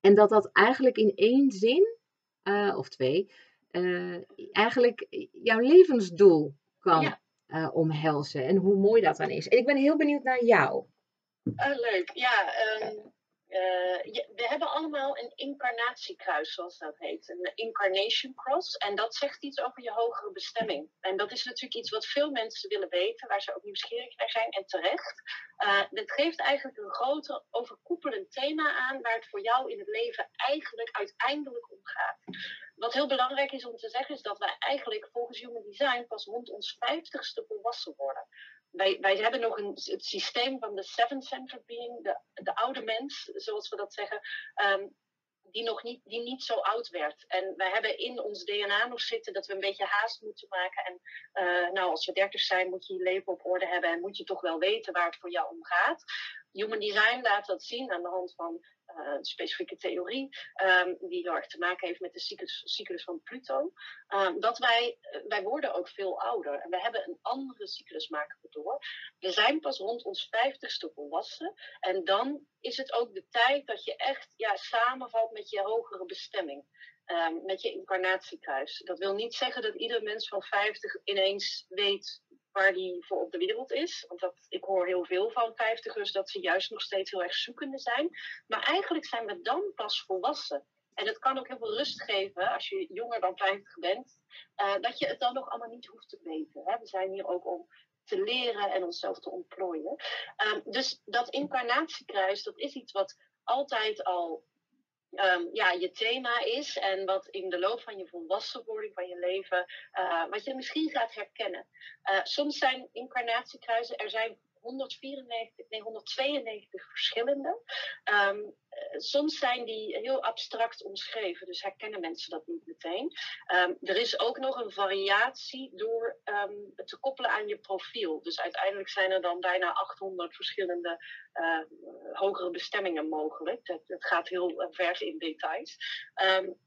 en, dat dat eigenlijk in één zin, of twee, eigenlijk jouw levensdoel kan ja. omhelzen. En hoe mooi dat dan is. En ik ben heel benieuwd naar jou. leuk, ja. Um, uh, we hebben allemaal een incarnatiekruis, zoals dat heet. Een incarnation cross. En dat zegt iets over je hogere bestemming. En dat is natuurlijk iets wat veel mensen willen weten, waar ze ook nieuwsgierig naar zijn en terecht. Uh, dit geeft eigenlijk een groter overkoepelend thema aan waar het voor jou in het leven eigenlijk uiteindelijk om gaat. Wat heel belangrijk is om te zeggen, is dat wij eigenlijk volgens Human Design pas rond ons vijftigste volwassen worden wij, wij hebben nog een, het systeem van de seven-centered being, de, de oude mens, zoals we dat zeggen, um, die nog niet, die niet zo oud werd. En wij hebben in ons DNA nog zitten dat we een beetje haast moeten maken. En uh, nou, als we dertig zijn, moet je je leven op orde hebben en moet je toch wel weten waar het voor jou om gaat. Human Design laat dat zien aan de hand van een specifieke theorie, um, die heel erg te maken heeft met de cyclus, cyclus van Pluto. Um, dat wij, uh, wij worden ook veel ouder en we hebben een andere cyclus maken we door. We zijn pas rond ons vijftigste volwassen en dan is het ook de tijd dat je echt ja, samenvalt met je hogere bestemming. Um, met je incarnatiekruis. Dat wil niet zeggen dat ieder mens van 50 ineens weet waar die voor op de wereld is. Want dat, ik hoor heel veel van vijftigers dat ze juist nog steeds heel erg zoekende zijn. Maar eigenlijk zijn we dan pas volwassen. En het kan ook heel veel rust geven als je jonger dan 50 bent, uh, dat je het dan nog allemaal niet hoeft te weten. Hè? We zijn hier ook om te leren en onszelf te ontplooien. Um, dus dat incarnatiekruis, dat is iets wat altijd al um, ja, je thema is en wat in de loop van je volwassenwording van je leven, uh, wat je misschien gaat herkennen. Uh, soms zijn incarnatiekruisen, er zijn 194, nee, 192 verschillende. Um, soms zijn die heel abstract omschreven, dus herkennen mensen dat niet meteen. Um, er is ook nog een variatie door um, het te koppelen aan je profiel. Dus uiteindelijk zijn er dan bijna 800 verschillende uh, hogere bestemmingen mogelijk. Dat, gaat heel uh, ver in details.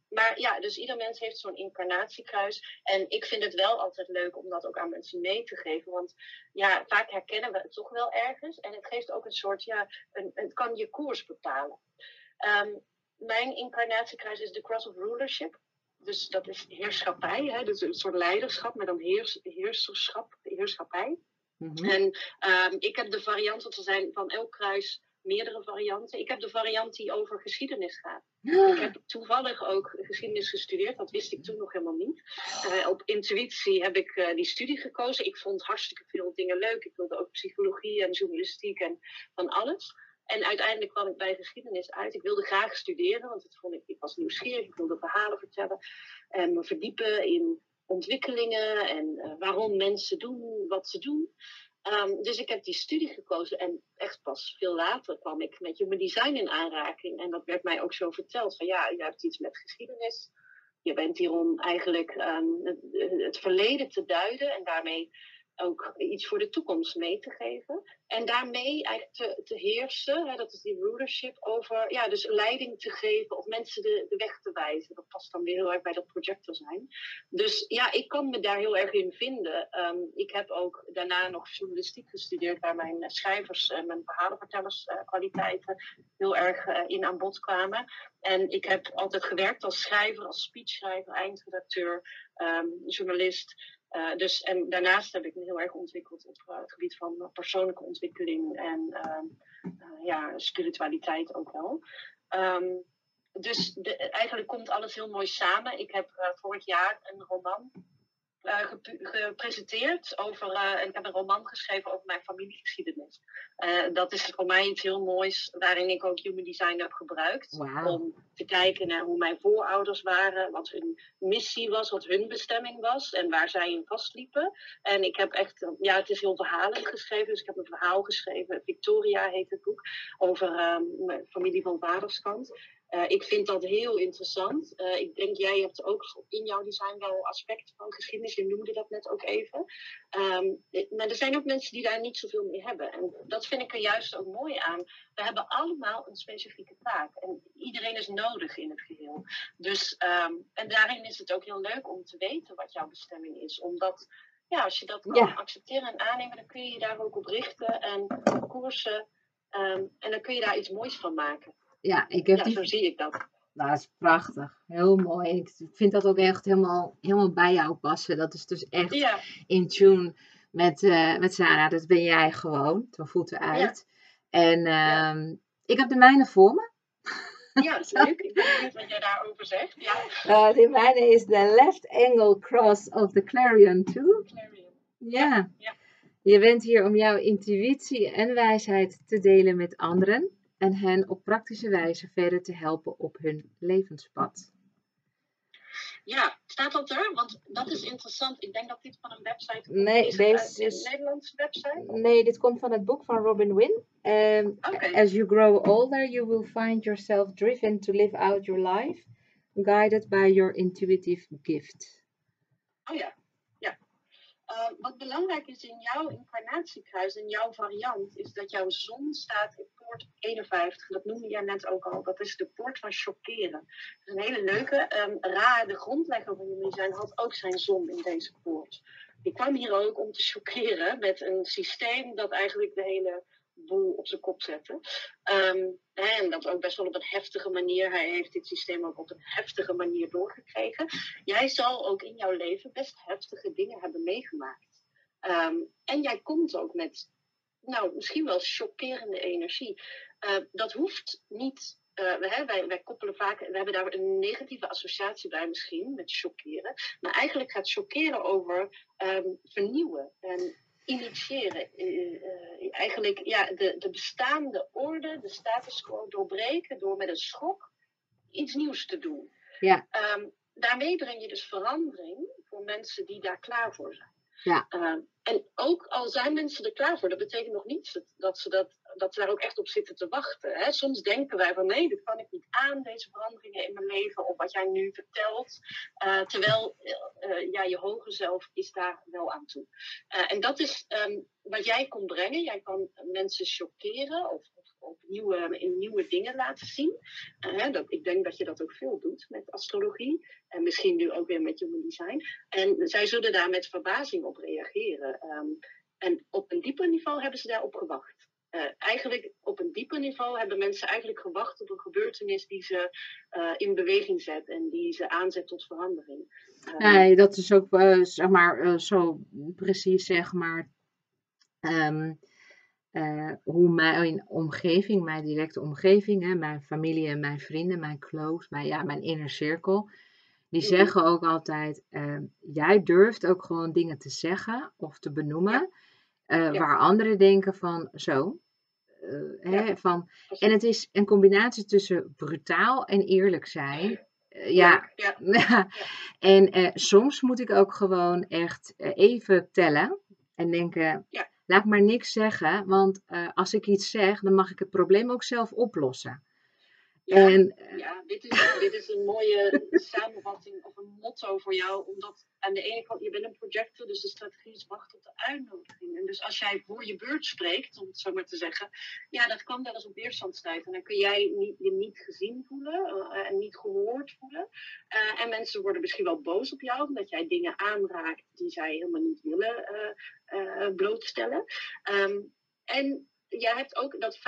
maar ja, dus ieder mens heeft zo'n incarnatiekruis. En ik vind het wel altijd leuk om dat ook aan mensen mee te geven. Want ja, vaak herkennen we het toch wel ergens. En het geeft ook een soort, ja, een, het kan je koers bepalen. Um, mijn incarnatiekruis is de Cross of Rulership. Dus dat is heerschappij, hè? dus een soort leiderschap, maar dan heers, heerserschap, heerschappij. Mm -hmm. En um, ik heb de varianten te zijn van elk kruis meerdere varianten. Ik heb de variant die over geschiedenis gaat. Ik Ah, heb toevallig ook geschiedenis gestudeerd, dat wist ik toen nog helemaal niet. Eh, op intuïtie heb ik eh, die studie gekozen. Ik vond hartstikke veel dingen leuk. Ik wilde ook psychologie en journalistiek en van alles. En uiteindelijk kwam ik bij geschiedenis uit. Ik wilde graag studeren, want het vond ik, was nieuwsgierig. Ik wilde verhalen vertellen en me verdiepen in ontwikkelingen en eh, waarom mensen doen wat ze doen. Ehm, dus ik heb die studie gekozen en echt pas veel later kwam ik met human design in aanraking. En dat werd mij ook zo verteld van ja, je hebt iets met geschiedenis. Je bent hier om eigenlijk ehm, het verleden te duiden en daarmee ook iets voor de toekomst mee te geven. En daarmee eigenlijk te, heersen, hè, dat is die rulership, over ja, dus leiding te geven of mensen de, de weg te wijzen. Dat past dan weer heel erg bij dat projector zijn. Dus ja, ik kan me daar heel erg in vinden. Ehm, ik heb ook daarna nog journalistiek gestudeerd, waar mijn eh, schrijvers en mijn verhalenvertellerskwaliteiten heel erg eh, in aan bod kwamen. En ik heb altijd gewerkt als schrijver, als speechschrijver, eindredacteur, ehm, journalist. Uh, dus, en daarnaast heb ik me heel erg ontwikkeld op uh, het gebied van uh, persoonlijke ontwikkeling en uh, ja, spiritualiteit ook wel. Um, dus de, eigenlijk komt alles heel mooi samen. Ik heb vorig jaar een roman gepresenteerd over, en ik heb een roman geschreven over mijn familiegeschiedenis. dat is voor mij iets heel moois, waarin ik ook human design heb gebruikt. Wow. Om te kijken naar hoe mijn voorouders waren, wat hun missie was, wat hun bestemming was en waar zij in vastliepen. En ik heb echt, ja, het is heel verhalend geschreven, dus ik heb een verhaal geschreven. Victoria heet het boek, over um, mijn familie van vaderskant. Uh, ik vind dat heel interessant. Uh, ik denk, jij hebt ook in jouw design wel aspecten van geschiedenis. Je noemde dat net ook even. Um, maar er zijn ook mensen die daar niet zoveel mee hebben. En dat vind ik er juist ook mooi aan. We hebben allemaal een specifieke taak. En iedereen is nodig in het geheel. Dus, um, en daarin is het ook heel leuk om te weten wat jouw bestemming is. Omdat, ja, als je dat kan Ja. accepteren en aannemen, dan kun je je daar ook op richten en koersen. Um, en dan kun je daar iets moois van maken. Ja, ik heb Ja, die zo zie ik dat. Nou, dat is prachtig. Heel mooi. Ik vind dat ook echt helemaal, helemaal bij jou passen. Dat is dus echt Ja, in tune met, eh met Sarah. Dat ben jij gewoon, van voeten uit. En ehm, ik heb de mijne voor me. ja, is leuk. Ik ben benieuwd wat jij daarover zegt. Ja, Uh, de mijne is de left angle cross of the clarion tool. Clarion. Ja. ja. Je bent hier om jouw intuïtie en wijsheid te delen met anderen. En hen op praktische wijze verder te helpen op hun levenspad. Ja, staat dat er? Want dat is interessant. Ik denk dat dit van een website Nee, is. deze uit een is- Nederlandse website? Nee, dit komt van het boek van Robin Wynn. Um. As you grow older, you will find yourself driven to live out your life, guided by your intuitive gift. Oh ja, ja. Uh, wat belangrijk is in jouw incarnatiekruis, in jouw variant, is dat jouw zon staat poort 51. Dat noemde jij net ook al. Dat is de poort van chockeren. Een hele leuke. Um, Ra, de grondlegger van jullie zijn, had ook zijn zon in deze poort. Die kwam hier ook om te chockeren met een systeem dat eigenlijk de hele boel op zijn kop zette. Um, en dat ook best wel op een heftige manier. Hij heeft dit systeem ook op een heftige manier doorgekregen. Jij zal ook in jouw leven best heftige dingen hebben meegemaakt. Um, en jij komt ook met, nou, misschien wel chockerende energie. Uh, dat hoeft niet. Uh, wij, wij, wij koppelen vaak, we hebben daar een negatieve associatie bij misschien, met chockeren. Maar eigenlijk gaat chockeren over um, vernieuwen en initiëren. Uh, uh, eigenlijk ja, de, de bestaande orde, de status quo doorbreken door met een schok iets nieuws te doen. Ja. Um, daarmee breng je dus verandering voor mensen die daar klaar voor zijn. Ja. Uh, en ook al zijn mensen er klaar voor, dat betekent nog niet dat ze, dat, dat ze daar ook echt op zitten te wachten. Hè? Soms denken wij van nee, dat kan ik niet aan, deze veranderingen in mijn leven, of wat jij nu vertelt. Uh, terwijl uh, ja, je hoge zelf is daar wel aan toe. Uh, en dat is um, wat jij kon brengen. Jij kan mensen chockeren of, of nieuwe, in nieuwe dingen laten zien. Hè? Dat, ik denk dat je dat ook veel doet met astrologie. En misschien nu ook weer met human design. En zij zullen daar met verbazing op reageren. Um, en op een dieper niveau hebben ze daarop gewacht. Uh, eigenlijk op een dieper niveau hebben mensen eigenlijk gewacht op een gebeurtenis die ze uh, in beweging zet en die ze aanzet tot verandering. Uh, nee, dat is ook zeg maar zo precies zeg maar. Um, eh, hoe mijn omgeving, mijn directe omgeving, hè, mijn familie en mijn vrienden, mijn close, mijn, ja, mijn inner cirkel, die Mhm. zeggen ook altijd, eh, jij durft ook gewoon dingen te zeggen of te benoemen, eh, Ja. waar anderen denken van zo. eh, hè, van, en het is een combinatie tussen brutaal en eerlijk zijn. Ja. En soms moet ik ook gewoon echt even tellen en denken, Ja. Laat maar niks zeggen, want eh, als ik iets zeg, dan mag ik het probleem ook zelf oplossen. Ja. En Ja, dit is, dit is een mooie samenvatting of een motto voor jou. Omdat aan de ene kant, je bent een projector, dus de strategie is wachten op de uitnodiging. En dus als jij voor je beurt spreekt, om het zo maar te zeggen, ja, dat kan wel eens op weerstand stuiten. En dan kun jij niet, je niet gezien voelen eh, en niet gehoord voelen. Eh, en mensen worden misschien wel boos op jou, omdat jij dingen aanraakt die zij helemaal niet willen eh, blootstellen. Ehm, en jij hebt ook dat 5-1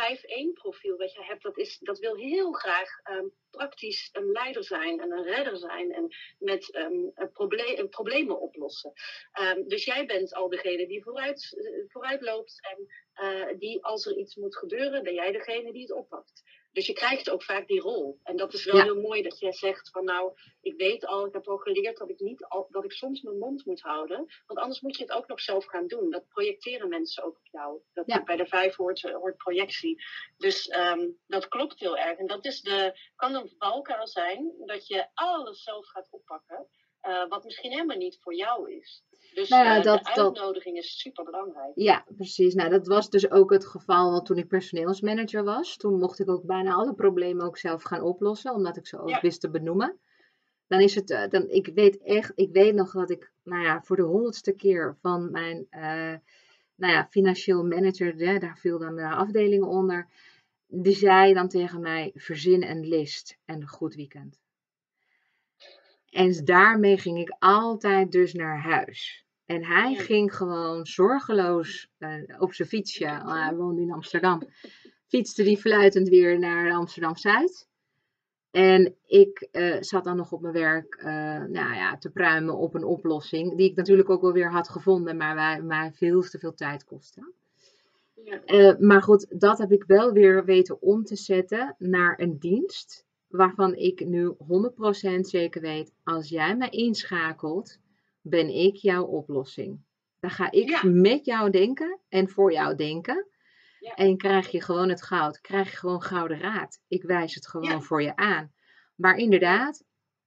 profiel wat je hebt, dat, is, dat wil heel graag ehm, praktisch een leider zijn en een redder zijn en met een proble- problemen oplossen. Ehm, dus jij bent al degene die vooruit, eh, vooruit loopt en eh, die als er iets moet gebeuren, ben jij degene die het oppakt. Dus je krijgt ook vaak die rol. En dat is wel Ja. heel mooi dat jij zegt van nou, ik weet al, ik heb al geleerd dat ik niet al, dat ik soms mijn mond moet houden. Want anders moet je het ook nog zelf gaan doen. Dat projecteren mensen ook op jou. Dat Ja. Bij de vijf hoort, hoort projectie. Dus ehm, dat klopt heel erg. En dat is de, kan een valkuil zijn dat je alles zelf gaat oppakken. Eh, wat misschien helemaal niet voor jou is. Dus Nou ja, eh, dat- de dat- uitnodiging is super belangrijk. ja, precies. Nou, dat was dus ook het geval toen ik personeelsmanager was. Toen mocht ik ook bijna alle problemen ook zelf gaan oplossen, omdat ik ze ook Ja. wist te benoemen. Dan is het, eh, dan, ik weet echt, ik weet nog dat ik, nou ja, voor de honderdste keer van mijn, nou ja, financieel manager, hè, daar viel dan de afdelingen onder, die zei dan tegen mij, verzin een list en een goed weekend. En daarmee ging ik altijd dus naar huis. En hij ging gewoon zorgeloos eh, op zijn fietsje, hij woonde in Amsterdam, fietste die fluitend weer naar Amsterdam-Zuid. En ik eh, zat dan nog op mijn werk eh, nou ja, te pruimen op een oplossing, die ik natuurlijk ook wel weer had gevonden, maar waar mij veel te veel tijd kostte. Ja. Maar goed, dat heb ik wel weer weten om te zetten naar een dienst waarvan ik nu 100% zeker weet, als jij mij inschakelt, ben ik jouw oplossing. Dan ga ik Ja. met jou denken en voor jou denken. Ja. En krijg je gewoon het goud. Krijg je gewoon gouden raad. Ik wijs het gewoon Ja. voor je aan. Maar inderdaad,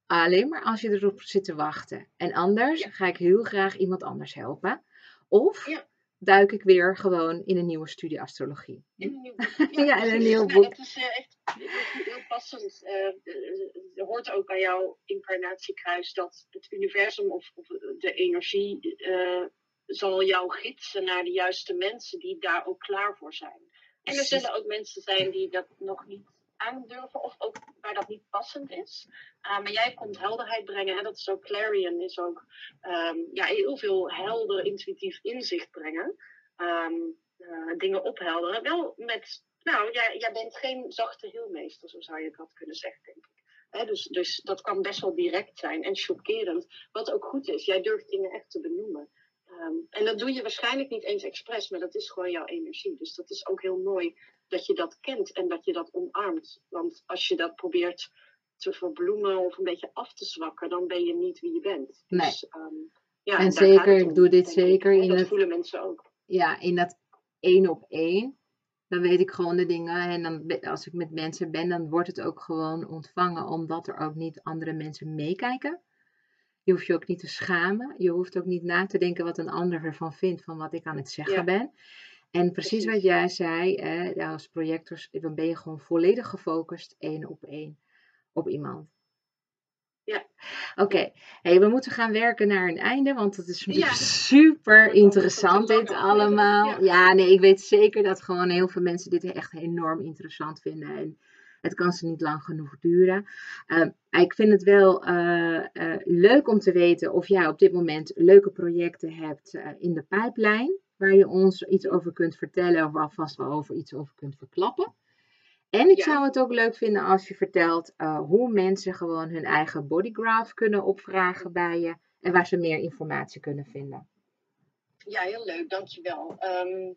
alleen maar als je erop zit te wachten. En anders ga ik heel graag iemand anders helpen. Of. Duik ik weer gewoon in een nieuwe studie astrologie. In een nieuw boek. Ja, in een nieuw boek. dat is eh, echt heel, passend. Eh, eh, er hoort ook bij jouw incarnatiekruis dat het universum of, of de energie eh, zal jou gidsen naar de juiste mensen die daar ook klaar voor zijn. En er zullen ook mensen zijn die dat nog niet aandurven of ook waar dat niet passend is. Uh, maar jij komt helderheid brengen. En dat is ook Clarion, is ook um, ja, heel veel helder, intuïtief inzicht brengen. Um, uh, dingen ophelderen. Wel met, nou, jij, jij bent geen zachte heelmeester, zo zou je dat kunnen zeggen, denk ik. Dus, dus dat kan best wel direct zijn en chockerend. Wat ook goed is, jij durft dingen echt te benoemen. Um, en dat doe je waarschijnlijk niet eens expres, maar dat is gewoon jouw energie. Dus dat is ook heel mooi dat je dat kent en dat je dat omarmt. Want als je dat probeert te verbloemen of een beetje af te zwakken, dan ben je niet wie je bent. Nee. Dus, um, ja, en zeker, ik doe dit zeker in Dat het, voelen mensen ook. ja, in dat één op één. Dan weet ik gewoon de dingen. En dan, als ik met mensen ben, dan wordt het ook gewoon ontvangen. Omdat er ook niet andere mensen meekijken. Je hoeft je ook niet te schamen. Je hoeft ook niet na te denken wat een ander ervan vindt van wat ik aan het zeggen Ja. ben. En precies wat jij zei, hè, als projectors, dan ben je gewoon volledig gefocust één op één op iemand. Ja. Oké, hey, we moeten gaan werken naar een einde, want het is Ja. super interessant dit allemaal. ja. Ja, nee, ik weet zeker dat gewoon heel veel mensen dit echt enorm interessant vinden. En het kan ze niet lang genoeg duren. Ehm, ik vind het wel eh, eh, leuk om te weten of jij op dit moment leuke projecten hebt eh, in de pijplijn. Waar je ons iets over kunt vertellen of alvast wel over iets over kunt verklappen. En ik Ja. zou het ook leuk vinden als je vertelt eh, hoe mensen gewoon hun eigen bodygraph kunnen opvragen bij je. En waar ze meer informatie kunnen vinden. Ja, heel leuk, dankjewel. Um,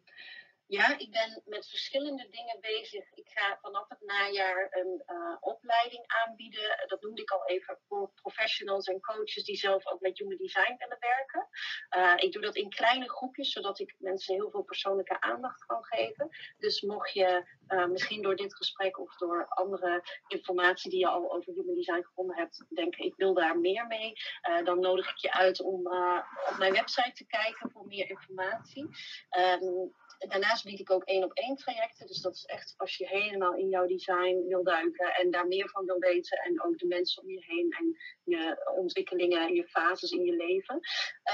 Ja, ik ben met verschillende dingen bezig. Ik ga vanaf het najaar een uh, opleiding aanbieden. Dat noemde ik al even voor professionals en coaches die zelf ook met human design willen werken. Uh, ik doe dat in kleine groepjes, zodat ik mensen heel veel persoonlijke aandacht kan geven. Dus mocht je uh, misschien door dit gesprek of door andere informatie die je al over human design gevonden hebt, denken ik wil daar meer mee, dan nodig ik je uit om op mijn website te kijken voor meer informatie. Um, daarnaast bied ik ook één op één trajecten. Dus dat is echt als je helemaal in jouw design wil duiken en daar meer van wil weten. En ook de mensen om je heen en je ontwikkelingen, je fases in je leven.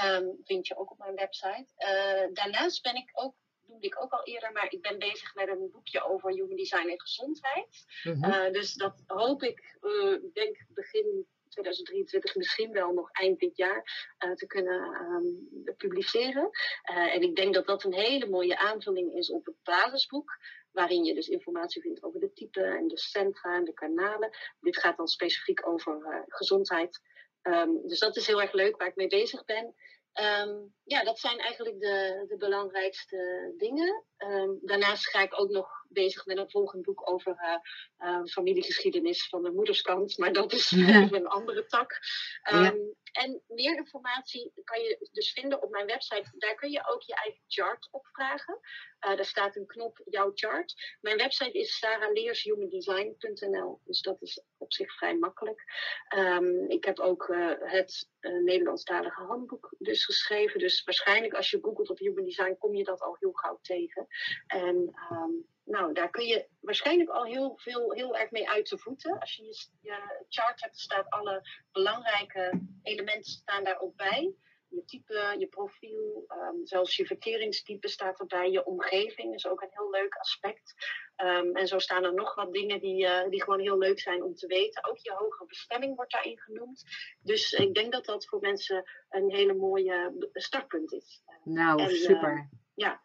Um, vind je ook op mijn website. Uh, daarnaast ben ik ook noemde ik ook al eerder, maar ik ben bezig met een boekje over human design en gezondheid. Mm -hmm. uh, dus dat hoop ik, uh, denk begin 2023 misschien wel nog eind dit jaar uh, te kunnen um, publiceren. Uh, en ik denk dat dat een hele mooie aanvulling is op het basisboek. Waarin je dus informatie vindt over de type en de centra en de kanalen. Dit gaat dan specifiek over uh, gezondheid. Um, dus dat is heel erg leuk waar ik mee bezig ben. Um, ja, dat zijn eigenlijk de, de belangrijkste dingen. Daarnaast ga ik ook nog bezig met een volgend boek over uh, uh, familiegeschiedenis van de moederskant. Maar dat is een andere tak. Um, ja. En meer informatie kan je dus vinden op mijn website. Daar kun je ook je eigen chart opvragen. Uh, daar staat een knop jouw chart. Mijn website is sarahleershumandesign.nl. Dus dat is op zich vrij makkelijk. Um, ik heb ook uh, het uh, Nederlandstalige handboek dus geschreven. Dus waarschijnlijk als je googelt op human design kom je dat al heel gauw tegen. En um, nou, daar kun je waarschijnlijk al heel veel, heel erg mee uit de voeten. Als je je, je chart hebt, staat alle belangrijke elementen staan daar ook bij. Je type, je profiel, um, zelfs je verkeringstype staat erbij. Je omgeving is ook een heel leuk aspect. Um, en zo staan er nog wat dingen die, uh, die gewoon heel leuk zijn om te weten. Ook je hogere bestemming wordt daarin genoemd. Dus ik denk dat dat voor mensen een hele mooie startpunt is. Nou, en, super. Uh, ja,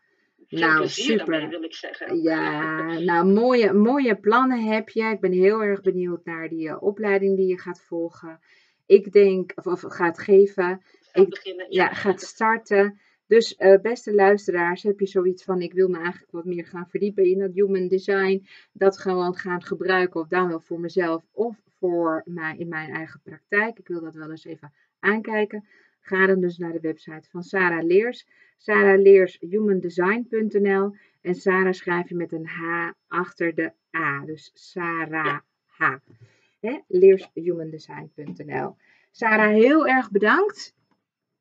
veel nou, super. Daarmee, wil ik zeggen. Ja, nou, mooie, mooie plannen heb je. Ik ben heel erg benieuwd naar die uh, opleiding die je gaat volgen. Ik denk, of, of gaat geven. Gaat ik, beginnen, ja. ja. gaat starten. Dus uh, beste luisteraars, heb je zoiets van ik wil me eigenlijk wat meer gaan verdiepen in dat human design. Dat gewoon gaan gebruiken of dan wel voor mezelf of voor mij in mijn eigen praktijk. Ik wil dat wel eens even aankijken. Ga dan dus naar de website van Sarah Leers. Sarah Leers humandesign.nl en Sarah schrijf je met een H achter de A. Dus Sarah H. Leershumandesign.nl Sarah, heel erg bedankt.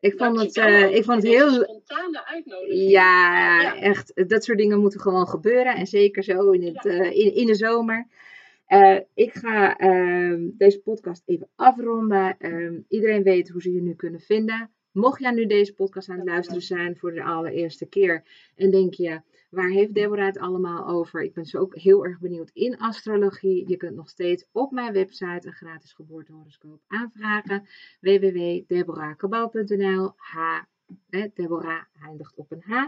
Ik vond het, uh, ik vond het heel. spontane uitnodiging. Ja, ja, echt. Dat soort dingen moeten gewoon gebeuren. En zeker zo in, het, ja. uh, in, in de zomer. Uh, ik ga uh, deze podcast even afronden. Uh, iedereen weet hoe ze je nu kunnen vinden. Mocht jij nu deze podcast aan het luisteren zijn voor de allereerste keer en denk je, waar heeft Deborah het allemaal over? Ik ben zo ook heel erg benieuwd in astrologie. Je kunt nog steeds op mijn website een gratis geboortehoroscoop aanvragen. www.deborahkabau.nl H Deborah eindigt op een H.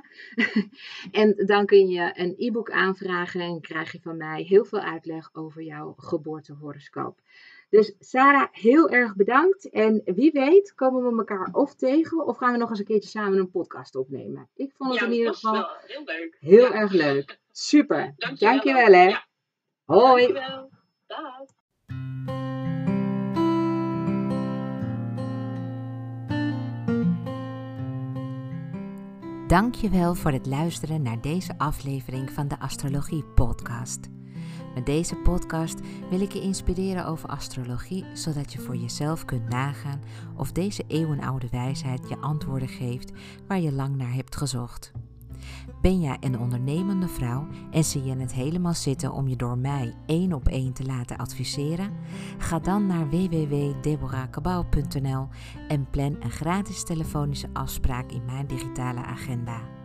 en dan kun je een e-book aanvragen en krijg je van mij heel veel uitleg over jouw geboortehoroscoop. Dus Sarah, heel erg bedankt. En wie weet komen we elkaar of tegen of gaan we nog eens een keertje samen een podcast opnemen. Ik vond het ja, in ieder geval wel heel leuk. heel Ja. erg leuk. Super. Dankjewel. Dankjewel hè. Ja. Hoi. Dankjewel. Dag. Dankjewel voor het luisteren naar deze aflevering van de Astrologie Podcast. Met deze podcast wil ik je inspireren over astrologie, zodat je voor jezelf kunt nagaan of deze eeuwenoude wijsheid je antwoorden geeft waar je lang naar hebt gezocht. Ben jij een ondernemende vrouw en zie je het helemaal zitten om je door mij één op één te laten adviseren? Ga dan naar www.deborahkabau.nl en plan een gratis telefonische afspraak in mijn digitale agenda.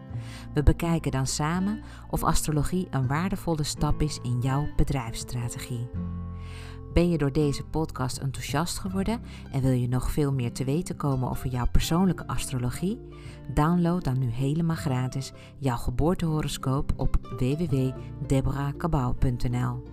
We bekijken dan samen of astrologie een waardevolle stap is in jouw bedrijfsstrategie. Ben je door deze podcast enthousiast geworden en wil je nog veel meer te weten komen over jouw persoonlijke astrologie? Download dan nu helemaal gratis jouw geboortehoroscoop op www.deborahkabau.nl.